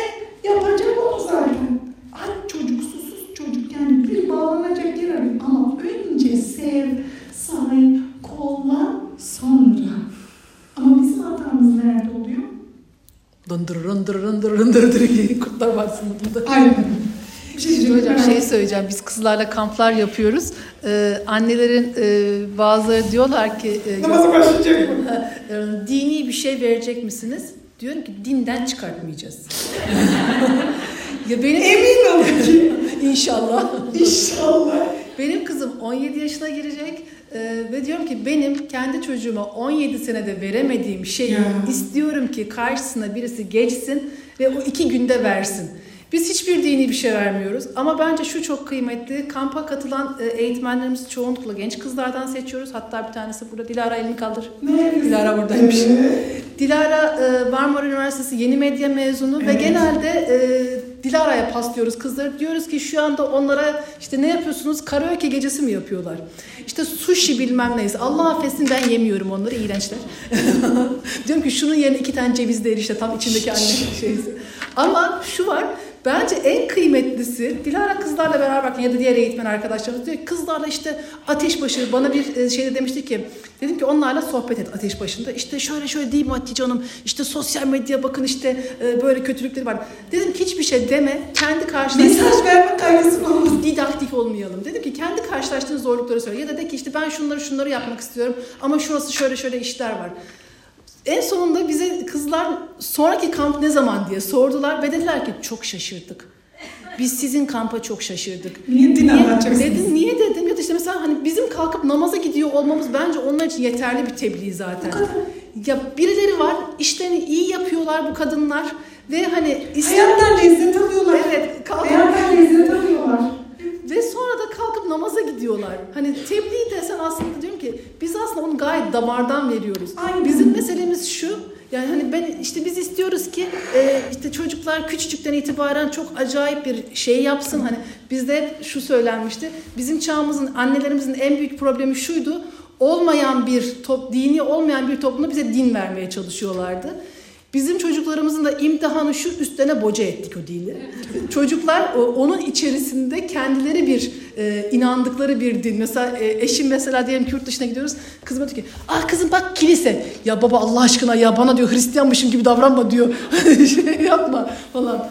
yapacak onu zaten. Aç çocuk, susuz çocuk yani bir bağlanacak yer arıyor. Ama önce sev, say, kolla, sonra. Ama bizim hatamız nerede oluyor? Dındır rındır rındır rındır diye kurtlar varsın modunda. Aynen. Bir şey Şimdi diyeceğim. hocam şey söyleyeceğim. Biz kızlarla kamplar yapıyoruz. Ee, annelerin e, bazıları diyorlar ki e, Namaza başlayacak mı? Ee, Dini bir şey verecek misiniz? Diyorum ki dinden çıkartmayacağız. ya benim Emin olun ki. inşallah. İnşallah. Benim kızım 17 yaşına girecek e, ve diyorum ki benim kendi çocuğuma 17 senede veremediğim şeyi Ya. istiyorum ki karşısına birisi geçsin ve o iki günde versin. Biz hiçbir dini bir şey vermiyoruz ama bence şu çok kıymetli. Kampa katılan e, eğitmenlerimizi çoğunlukla genç kızlardan seçiyoruz. Hatta bir tanesi burada. Dilara elini kaldır. Neresi? Dilara buradaymış. Dilara e, Marmara Üniversitesi yeni medya mezunu ve Evet. genelde e, Dilara'ya paslıyoruz kızları. Diyoruz ki şu anda onlara işte ne yapıyorsunuz? Karaoke gecesi mi yapıyorlar? İşte sushi bilmem neyse. Allah affetsin ben yemiyorum onları. iğrençler. Diyorum ki şunun yerine iki tane ceviz de işte tam içindeki anne şeysi. Ama şu var. Bence en kıymetlisi Dilara kızlarla beraber ya da diğer eğitmen arkadaşlarımız diyor ki, kızlarla işte ateşbaşı bana bir e, şeyde demişti ki dedim ki onlarla sohbet et ateş başında işte şöyle şöyle değil mi Hatice Hanım işte sosyal medya bakın işte e, böyle kötülükleri var. Dedim ki hiçbir şey deme kendi karşına Mesaj verme kaygısı olmasın. didaktik olmayalım. Dedim ki kendi karşılaştığın zorlukları söyle. Ya da de ki işte ben şunları şunları yapmak istiyorum ama şurası şöyle şöyle işler var. En sonunda bize kızlar sonraki kamp ne zaman diye sordular ve dediler ki çok şaşırdık. Biz sizin kampa çok şaşırdık. Niye din anlatacaksınız? Dedim niye dedim ya da işte mesela hani bizim kalkıp namaza gidiyor olmamız bence onlar için yeterli bir tebliğ zaten. Ya birileri var işlerini iyi yapıyorlar bu kadınlar ve hani İslam Hayattan lezzet alıyorlar. Evet, kalkıp Hayattan lezzet alıyorlar. Ve sonra da kalkıp namaza gidiyorlar. Hani tebliğ desen aslında diyorum ki biz aslında onu gayet damardan veriyoruz. Aynen. Bizim meselemiz şu. Yani hani ben işte biz istiyoruz ki e, işte çocuklar küçücükten itibaren çok acayip bir şey yapsın. Hani bizde hep şu söylenmişti. Bizim çağımızın annelerimizin en büyük problemi şuydu. Olmayan bir top, dini olmayan bir toplumda bize din vermeye çalışıyorlardı. Bizim çocuklarımızın da imtihanı şu üstüne boca ettik o dini. Çocuklar onun içerisinde kendileri bir e, inandıkları bir din. Mesela e, eşim mesela diyelim ki yurt dışına gidiyoruz. Kızıma diyor ki ah kızım bak kilise. Ya baba Allah aşkına ya bana diyor Hristiyanmışım gibi davranma diyor. şey yapma falan.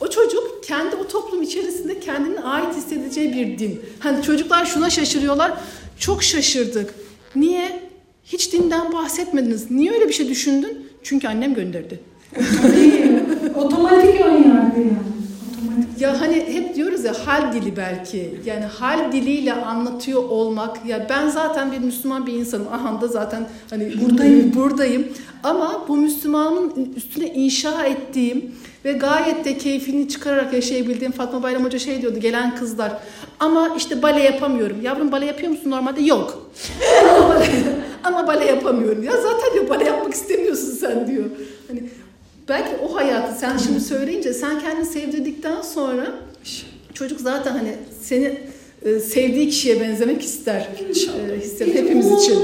O çocuk kendi o toplum içerisinde kendine ait hissedeceği bir din. Hani çocuklar şuna şaşırıyorlar. Çok şaşırdık. Niye? Hiç dinden bahsetmediniz. Niye öyle bir şey düşündün? Çünkü annem gönderdi. Otomatik ön yargı yani. Otomatik. Ya hani hep diyoruz ya hal dili belki. Yani hal diliyle anlatıyor olmak. Ya ben zaten bir Müslüman bir insanım. Aha da zaten hani buradayım, buradayım. Ama bu Müslümanın üstüne inşa ettiğim ve gayet de keyfini çıkararak yaşayabildiğim Fatma Bayram Hoca şey diyordu gelen kızlar. Ama işte bale yapamıyorum. Yavrum bale yapıyor musun normalde? Yok. ama, bale, yapamıyorum. Ya zaten diyor bale yapmak istemiyorsun sen diyor. Hani belki o hayatı sen şimdi söyleyince sen kendini sevdirdikten sonra çocuk zaten hani seni e, sevdiği kişiye benzemek ister. E, hisseder hepimiz için.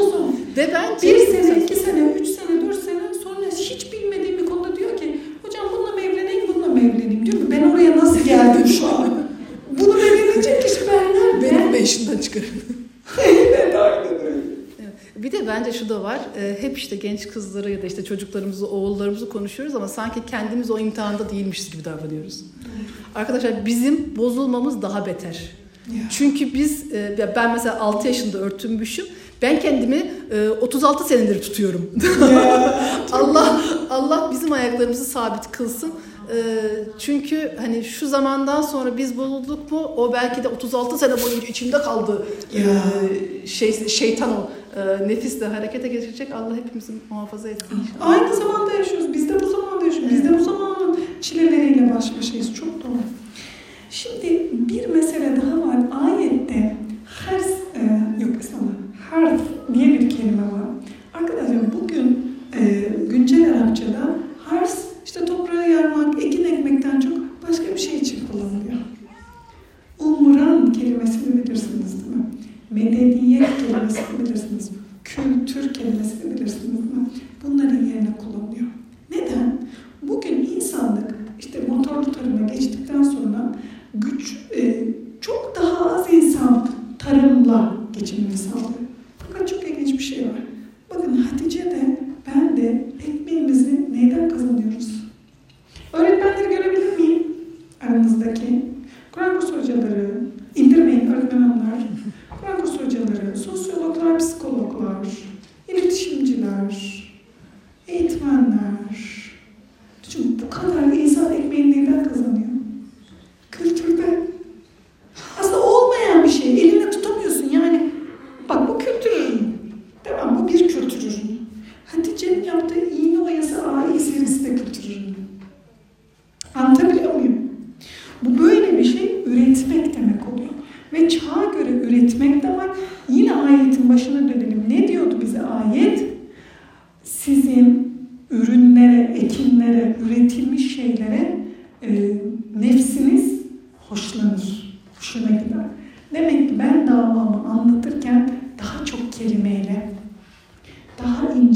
Ve ben Bir sene, iki sene, üç sene, dört sene sonra hiç bilmediğim bir konuda diyor ki hocam bununla mı evleneyim, bununla mı evleneyim diyor ben oraya nasıl geldim şu an? Bunu belirleyecek kişi ben benim nerede? beşinden çıkarım. Bir de bence şu da var. e, hep işte genç kızları ya da işte çocuklarımızı, oğullarımızı konuşuyoruz ama sanki kendimiz o imtihanda değilmişiz gibi davranıyoruz. Arkadaşlar bizim bozulmamız daha beter. Çünkü biz, e, ben mesela 6 yaşında örtünmüşüm. Ben kendimi e, 36 senedir tutuyorum. Allah Allah bizim ayaklarımızı sabit kılsın. E, çünkü hani şu zamandan sonra biz bozulduk mu o belki de 36 sene boyunca içimde kaldı. Ya. E, şey şeytan o e, nefisle harekete geçirecek. Allah hepimizi muhafaza etsin. inşallah. Aynı zamanda yaşıyoruz. Biz de bu zamanda yaşıyoruz. Biz de bu zamanın çileleriyle baş başayız. Çok doğru. Şimdi bir mesele daha var. Ayette hers, e, yok estağfurullah, harf diye bir kelime var. Arkadaşlar bugün e, güncel Arapçada hars işte toprağı yarmak, ekin ekmekten çok başka bir şey için kullanılıyor. Umran kelimesini bilirsiniz değil mi? Medeniyet kelimesini bilirsiniz. Kültür kelimesini bilirsiniz değil mi? Bunların yerine kullanılıyor. Neden? Bugün insanlık işte motorlu tarıma geçtikten sonra güç e, çok daha az insan tarımla geçimini sağlıyor. Fakat çok ilginç bir şey var. Bakın Hatice de ben de ekmeğimizi neyden kazanıyoruz? Öğretmenleri görebilir miyim? Aranızdaki. Kur'an kursu hocaları, indirmeyin öğretmen hanımlar. Kur'an kursu hocaları, sosyologlar, psikologlar, iletişimciler, eğitmenler. Çünkü bu kadar insan ekmeğini neyden kazanıyor? Kültürde. Aslında olmayan bir şey. Elinde tutamıyorsun yani. Bak bu kültür ürünü. Tamam bu bir kültür ürünü. Hatice'nin yaptığı iğne oyası AI serisi de kültür ürünü. Anlatabiliyor muyum?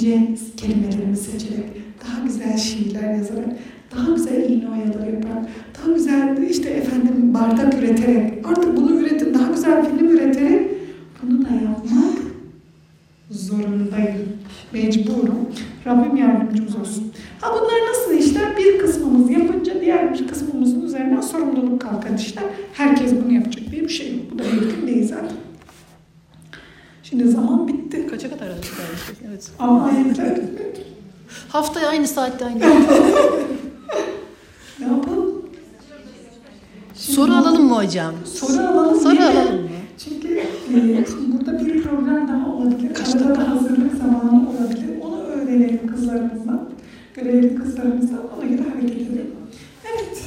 ince kelimelerimi seçerek, daha güzel şiirler yazarak, daha güzel iğne oyaları yaparak, daha güzel işte efendim bardak üreterek, artık bunu üretin, daha güzel film üreterek bunu da yapmak zorundayım. Mecburum. Rabbim yardımcımız olsun. Ha bunlar nasıl işler? Bir kısmımız yapınca diğer bir kısmımızın üzerinden sorumluluk kalkan işler. Herkes bunu yapacak diye bir şey yok. Bu da mümkün değil zaten. Şimdi zaman bitti. Kaça kadar açık Evet. Ama Haftaya aynı saatte aynı. ne yapalım? Şimdi Soru alalım mı hocam? Soru alalım. Soru alalım mı? Çünkü e, şimdi burada bir program daha olabilir. Arada da hazırlık zamanı olabilir. Onu öğrenelim kızlarımızdan. Görevli kızlarımızdan. Ona göre hareket edelim. Evet.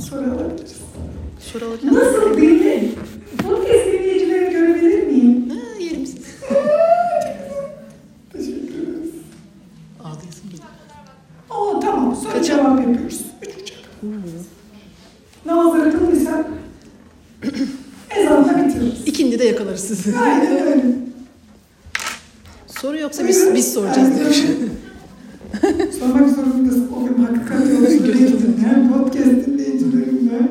Soru alabiliriz. Soru alacağım. Nasıl değil? Podcast dinleyicileri görebilir miyim? Ha, yerim sizi. Teşekkür ederiz. Ağlıyorsun gibi. Aa tamam. Soru Kaça? cevap yapıyoruz. Üç uçak. Namazları kıldıysak ezanla bitiririz. İkindi sizi. Aynen öyle. Soru yoksa biz biz soracağız demiş. Sormak zorundasın. O gün hakikat yolculuğu değildim. Hem podcast dinleyicilerimle.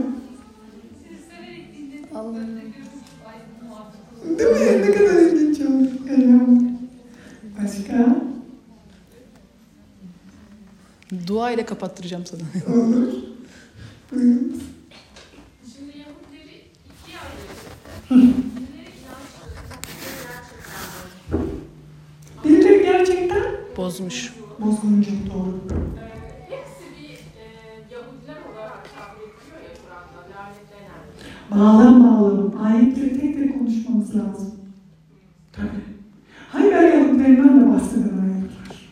Değil mi? Ne kadar ilginç oldu. Başka? Dua ile kapattıracağım sana. Olur. Buyurun. Şimdi Yahudileri ikiye ayırıyor. Birileri gerçekten Bozmuş. bozguncu doğru. E. Bağlam bağlam. Ayetleri tek tek konuşmamız lazım. Tabii. Hayber Yahudilerinden de bahseden ayet var.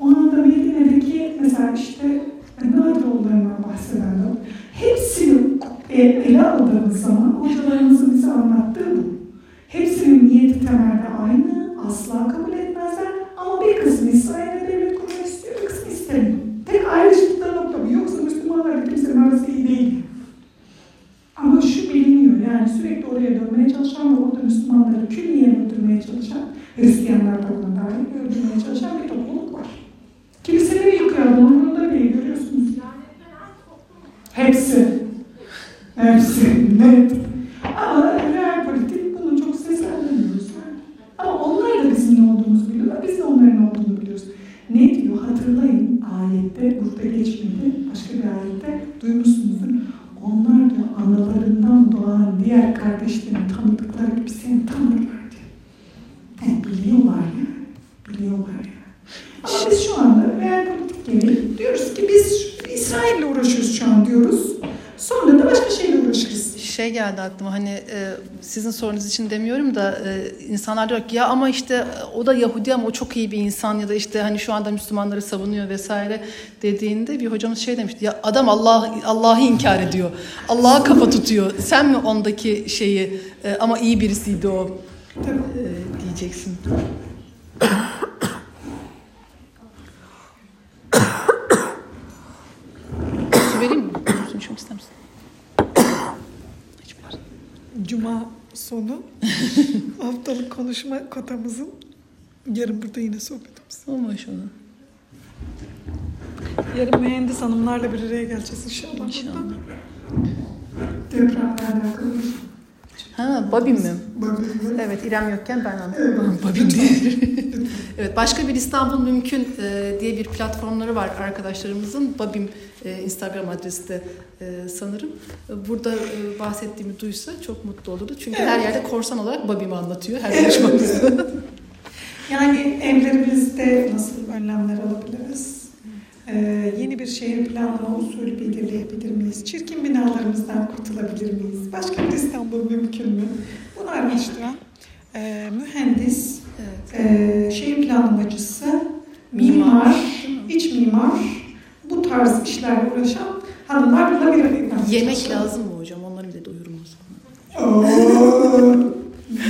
O anda Medine'deki mesela işte Nadiroğullarından bahseden de var. Hepsini e, ele aldığımız zaman hocalarımızın bize anlattığı bu. Hepsinin niyeti temelde aynı. Asla kabul etmezler. Ama bir kısmı İsrail'e devlet kurmak istiyor, bir kısmı istemiyor. Tek ayrıştıkları nokta bu. Yoksa Müslümanlarla kimsenin arası iyi değil. Ama şu biliniyor yani sürekli oraya dönmeye çalışan ve orada Müslümanları külliyen öldürmeye çalışan, Hristiyanlar da buna dahil öldürmeye çalışan bir topluluk var. Kiliseleri yıkıyor adamlar da bile görüyorsunuz. Hepsi. Net. Ama real politik bunu çok seslendirmiyoruz. yani. Ama onlar da bizim ne olduğumuzu biliyorlar. Biz de onların ne olduğunu biliyoruz. Ne diyor? Hatırlayın ayette, burada geçmedi. Başka bir ayette duymuşsunuzdur. Onlar diyor analarından doğan diğer kardeşlerin tanıdıkları gibi seni tanırlar diyor. Yani biliyorlar ya. Biliyorlar ya. Ama biz şu anda real politik gereği diyoruz ki biz İsrail'le uğraşıyoruz şu an diyoruz. Sonra da başka şeyle uğraşırız. Şey geldi aklıma hani e, sizin sorunuz için demiyorum da e, insanlar diyor ki ya ama işte e, o da Yahudi ama o çok iyi bir insan ya da işte hani şu anda Müslümanları savunuyor vesaire dediğinde bir hocamız şey demişti ya adam Allah Allah'ı inkar ediyor. Allah'a kafa tutuyor. Sen mi ondaki şeyi e, ama iyi birisiydi o e, diyeceksin. Su vereyim mi? Su içmek ister misin? Hiç var. Cuma sonu haftalık konuşma kotamızın yarın burada yine sohbetimiz. Oh maşallah. Yarın mühendis hanımlarla bir araya geleceğiz inşallah. İnşallah. Depremle alakalı. Ha, Babim mi? Bakın. Evet, İrem yokken ben anladım. Babim diye. evet, başka bir İstanbul Mümkün e, diye bir platformları var arkadaşlarımızın. Babim e, Instagram adresi de e, sanırım. Burada bahsettiğimi duysa çok mutlu olurdu. Çünkü her yerde korsan olarak Babim'i anlatıyor her yarışmamızda. Yani evlerimizde nasıl önlemler alabiliriz? Ee, yeni bir şehir planlama usulü belirleyebilir miyiz? Çirkin binalarımızdan kurtulabilir miyiz? Başka bir İstanbul mümkün mü? Bunu araştıran e, mühendis, evet. e, şehir planlamacısı, mimar, iç mimar, bu tarz işlerle uğraşan hanımlarla bir araya Yemek lazım mı hocam? Onları bir de doyurmaz.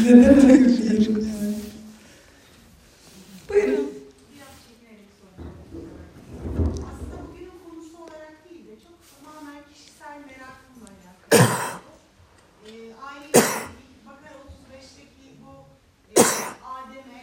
Neden hayır diyelim yani. Buyurun. Aslında bugünün konusu olarak değil de çok tamamen kişisel merakımla alakalı. ee, aile Bakara 35'teki bu e, Adem'e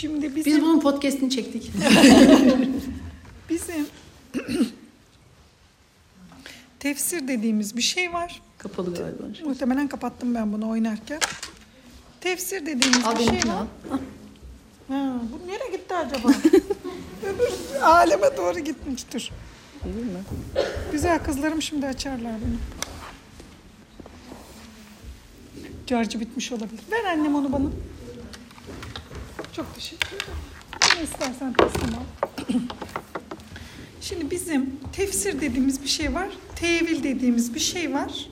Şimdi bizim, Biz bunun podcast'ini çektik. bizim tefsir dediğimiz bir şey var. Kapalı galiba. Muhtemelen kapattım ben bunu oynarken. Tefsir dediğimiz Al bir şey var. Ha, bu nereye gitti acaba? Öbür aleme doğru gitmiştir. Değil mi? Güzel kızlarım şimdi açarlar bunu. Carcı bitmiş olabilir. Ver annem onu bana. Çok teşekkür ederim. Ne istersen teslim al. Şimdi bizim tefsir dediğimiz bir şey var. Tevil dediğimiz bir şey var.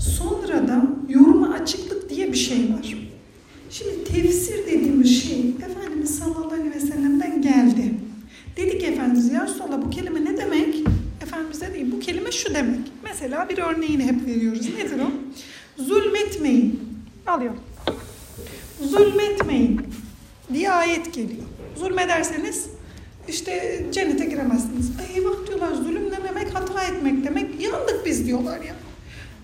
Sonradan yoruma açıklık diye bir şey var. Şimdi tefsir dediğimiz şey Efendimiz sallallahu aleyhi ve sellem'den geldi. Dedi ki Efendimiz ya Resulallah bu kelime ne demek? Efendimiz dedi bu kelime şu demek. Mesela bir örneğini hep veriyoruz. Nedir o? Zulmetmeyin. Alıyorum. Zulmetmeyin diye ayet geliyor. Zulmederseniz işte cennete giremezsiniz. Ay eyvah diyorlar zulüm ne demek? Hata etmek demek. Yandık biz diyorlar ya.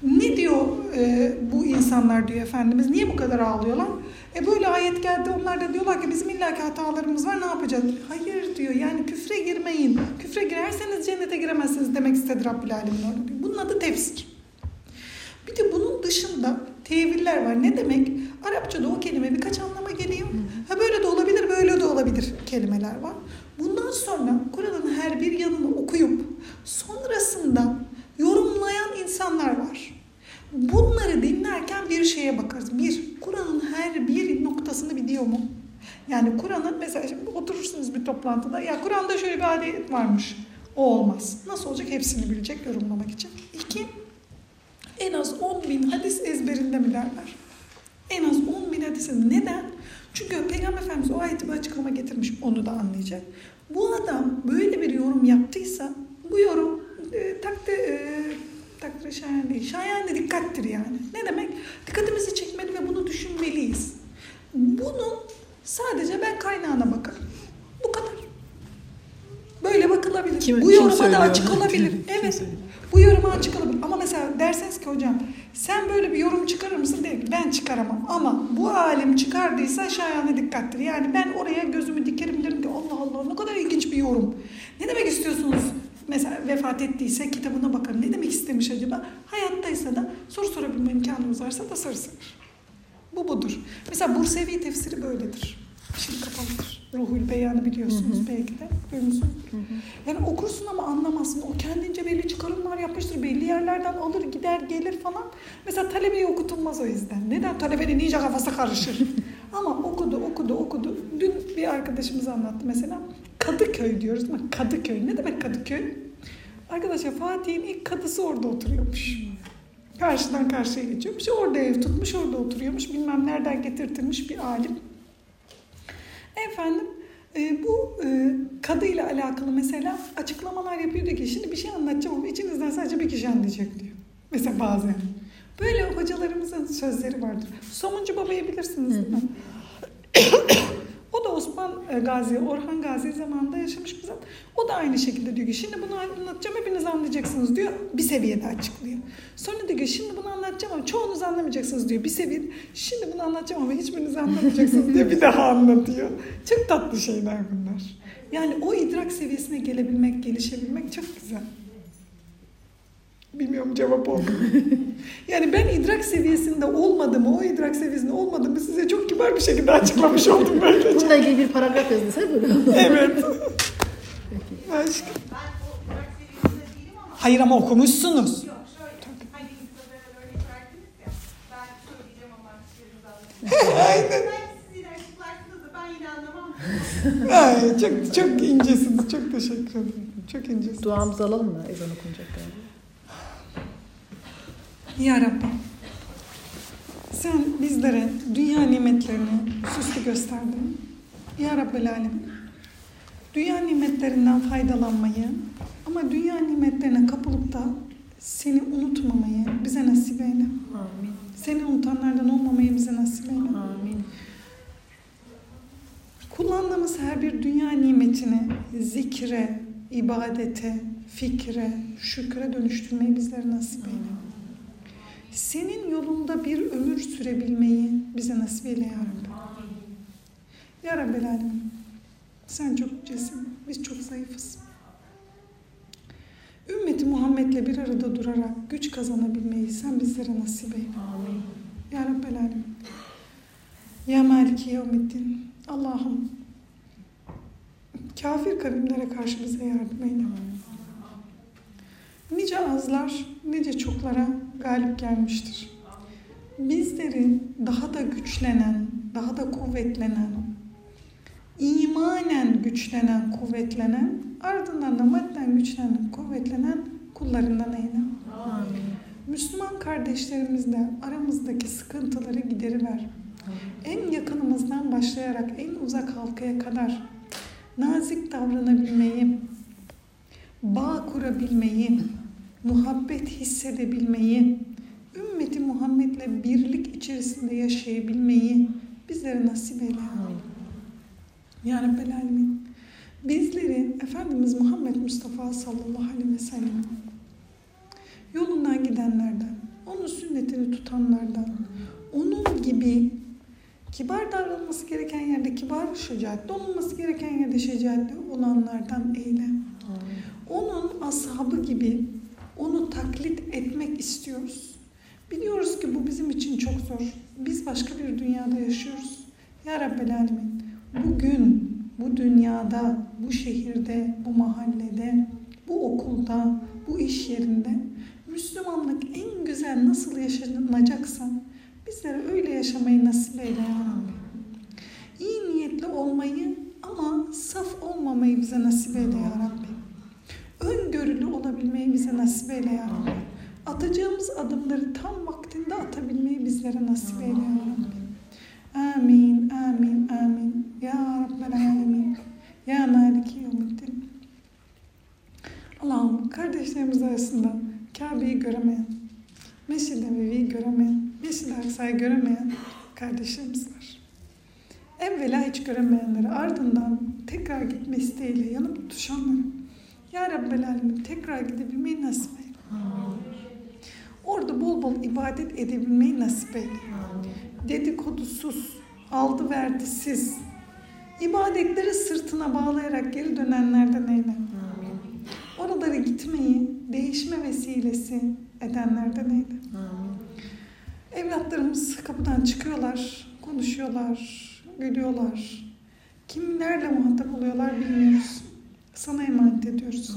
Ne diyor e, bu insanlar diyor Efendimiz. Niye bu kadar ağlıyorlar? E böyle ayet geldi onlar da diyorlar ki bizim illaki hatalarımız var ne yapacağız? Hayır diyor yani küfre girmeyin. Küfre girerseniz cennete giremezsiniz demek istedi Rabbül Alemin orada. Bunun adı tefsir. Bir de bunun dışında teviller var. Ne demek? Arapçada o kelime birkaç anlama geliyor. Ha böyle de olabilir, böyle de olabilir kelimeler var. Bundan sonra Kur'an'ın her bir yanını okuyup sonrasında yorumlayan insanlar var. Bunları dinlerken bir şeye bakarız. Bir, Kur'an'ın her bir noktasını biliyor mu? Yani Kur'an'ın mesela şimdi oturursunuz bir toplantıda ya Kur'an'da şöyle bir ayet varmış. O olmaz. Nasıl olacak? Hepsini bilecek yorumlamak için. İki, en az 10 bin hadis ezberinde mi derler? En az 10 bin hadis. Neden? Çünkü Peygamber Efendimiz o ayeti bir açıklama getirmiş. Onu da anlayacak. Bu adam böyle bir yorum yaptıysa bu yorum e, takdir, e, takdir şayan değil. Şayan da dikkattir yani. Ne demek? Dikkatimizi çekmeli ve bunu düşünmeliyiz. Bunun sadece ben kaynağına bakarım. Bu kadar. Böyle bakılabilir. Kim- bu kim yoruma da söylüyor? açık olabilir. Kim evet. Bu yoruma açık olabilir. Ama mesela derseniz ki hocam sen böyle bir yorum çıkarır mısın? Değil. Ben çıkaramam. Ama bu alim çıkardıysa şayane dikkattir. Yani ben oraya gözümü dikerim derim ki Allah Allah ne kadar ilginç bir yorum. Ne demek istiyorsunuz? Mesela vefat ettiyse kitabına bakarım. Ne demek istemiş acaba? Hayattaysa da soru sorabilme imkanımız varsa da sorusun. Bu budur. Mesela Bursevi tefsiri böyledir. Şimdi kapalıdır. Ruhul Beyan'ı biliyorsunuz belki de. Duymuşsunuz. Yani okursun ama anlamazsın. O kendince belli çıkarımlar yapmıştır. Belli yerlerden alır gider gelir falan. Mesela talebeye okutulmaz o yüzden. Neden? Talebenin iyice kafası karışır. ama okudu okudu okudu. Dün bir arkadaşımız anlattı mesela. Kadıköy diyoruz ama Kadıköy. Ne demek Kadıköy? Arkadaşlar Fatih'in ilk kadısı orada oturuyormuş. Karşıdan karşıya geçiyormuş. Orada ev tutmuş, orada oturuyormuş. Bilmem nereden getirtilmiş bir alim. Efendim e, bu e, kadıyla alakalı mesela açıklamalar yapıyordu ki şimdi bir şey anlatacağım ama içinizden sadece bir kişi anlayacak diyor. Mesela bazen. Böyle hocalarımızın sözleri vardır. Somuncu Baba'yı bilirsiniz değil mi? o da Osman e, Gazi, Orhan Gazi zamanında yaşamış bir zat. O da aynı şekilde diyor ki şimdi bunu anlatacağım hepiniz anlayacaksınız diyor. Bir seviyede açıklıyor. Sonra diyor ki şimdi bunu anlatacağım ama çoğunuz anlamayacaksınız diyor. Bir seviyede şimdi bunu anlatacağım ama hiçbiriniz anlamayacaksınız diyor. Bir daha anlatıyor. Çok tatlı şeyler bunlar. Yani o idrak seviyesine gelebilmek, gelişebilmek çok güzel. Bilmiyorum cevap oldu. yani ben idrak seviyesinde olmadığımı, o idrak seviyesinde olmadığımı size çok kibar bir şekilde açıklamış oldum böylece. Bununla ilgili bir paragraf yazdın sen böyle. evet. Başka. Ben o dört seviyesinde değilim ama Hayır ama okumuşsunuz. yok şöyle. Hani Instagram'a örnek verdiniz ya. Ben söyleyeceğim ama siz Aynen. Belki siz yine açıklarsınız da ben yine anlamam. Ay, çok, çok incesiniz. Çok teşekkür ederim. Çok incesiniz. Duamızı alalım mı? Ezan okunacak galiba. Ya Rabbi, sen bizlere dünya nimetlerini süslü gösterdin. Ya Rabbel Alemin, dünya nimetlerinden faydalanmayı ama dünya nimetlerine kapılıp da seni unutmamayı bize nasip eyle. Amin. Seni unutanlardan olmamayı bize nasip eyle. Amin. Kullandığımız her bir dünya nimetini zikre, ibadete, fikre, şükre dönüştürmeyi bizlere nasip eyle. Senin yolunda bir ömür sürebilmeyi bize nasip eyle ya Rabbi. Ya Rabbel Alemin. Sen çok yücesin. Biz çok zayıfız. Ümmeti Muhammed'le bir arada durarak güç kazanabilmeyi sen bizlere nasip eyle. Amin. Ya Rabbel Alemin. Ya Maliki Yevmiddin. Allah'ım kafir kavimlere karşı bize yardım eyle. Nice azlar, nice çoklara galip gelmiştir. Bizleri daha da güçlenen, daha da kuvvetlenen, imanen güçlenen, kuvvetlenen, ardından da madden güçlenen, kuvvetlenen kullarından eyle. Amin. Müslüman kardeşlerimizle aramızdaki sıkıntıları gideriver. En yakınımızdan başlayarak en uzak halkaya kadar nazik davranabilmeyi, bağ kurabilmeyi, muhabbet hissedebilmeyi, ümmeti Muhammed'le birlik içerisinde yaşayabilmeyi bizlere nasip eyle. Ya Rabbel Alemin. Bizleri Efendimiz Muhammed Mustafa sallallahu aleyhi ve sellem yolundan gidenlerden, onun sünnetini tutanlardan, onun gibi kibar davranılması gereken yerde kibar, şecaatli olunması gereken yerde şecaatli olanlardan eyle. Onun ashabı gibi onu taklit etmek istiyoruz. Biliyoruz ki bu bizim için çok zor. Biz başka bir dünyada yaşıyoruz. Ya Rabbel Alemin bugün bu dünyada, bu şehirde, bu mahallede, bu okulda, bu iş yerinde Müslümanlık en güzel nasıl yaşanacaksa bizlere öyle yaşamayı nasip eyle ya Rabbi. İyi niyetli olmayı ama saf olmamayı bize nasip eyle ya Rabbi. Öngörülü olabilmeyi bize nasip eyle ya Rabbi. Atacağımız adımları tam vaktinde atabilmeyi bizlere nasip eyle ya Rabbi. Amin, amin, amin. Ya Rabbel Alemin. Ya Maliki Yevmiddin. Allah'ım kardeşlerimiz arasında Kabe'yi göremeyen, Mescid-i Nebevi'yi göremeyen, Mescid-i Aksa'yı göremeyen kardeşlerimiz var. Evvela hiç göremeyenleri ardından tekrar gitme isteğiyle yanıp tutuşanları Ya Rabbel Alemin tekrar gidebilmeyi nasip eyle. Orada bol bol ibadet edebilmeyi nasip eyle. Dedikodusuz, aldı verdisiz, ibadetleri sırtına bağlayarak geri dönenlerden eyle. Oralara gitmeyi değişme vesilesi edenlerden eyle. Evlatlarımız kapıdan çıkıyorlar, konuşuyorlar, gülüyorlar. Kimlerle muhatap oluyorlar bilmiyoruz. Sana emanet ediyoruz.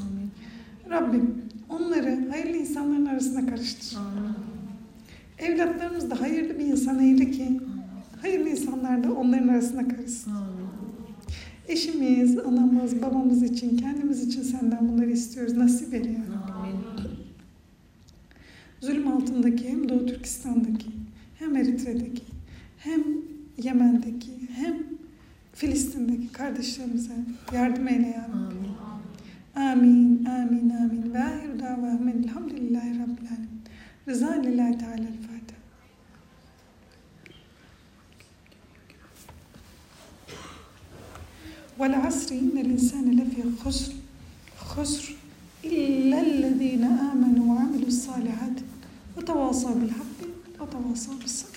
Rabbim onları hayırlı insanların arasına karıştır. Evlatlarımız da hayırlı bir insan eyle ki hayırlı insanlar da onların arasına karışsın. Eşimiz, anamız, babamız için, kendimiz için senden bunları istiyoruz. Nasip eyle ya Rabbi. Zulüm altındaki hem Doğu Türkistan'daki hem Eritre'deki hem Yemen'deki hem Filistin'deki kardeşlerimize yardım eyle ya Rabbi. آمين آمين آمين. باهر دعوة من الحمد لله رب العالمين. رضوان لله تعالى الفاتحة والعصر إن الإنسان لفي خسر خسر إلا الذين آمنوا وعملوا الصالحات وتواصوا بالحق وتواصوا بالصبر.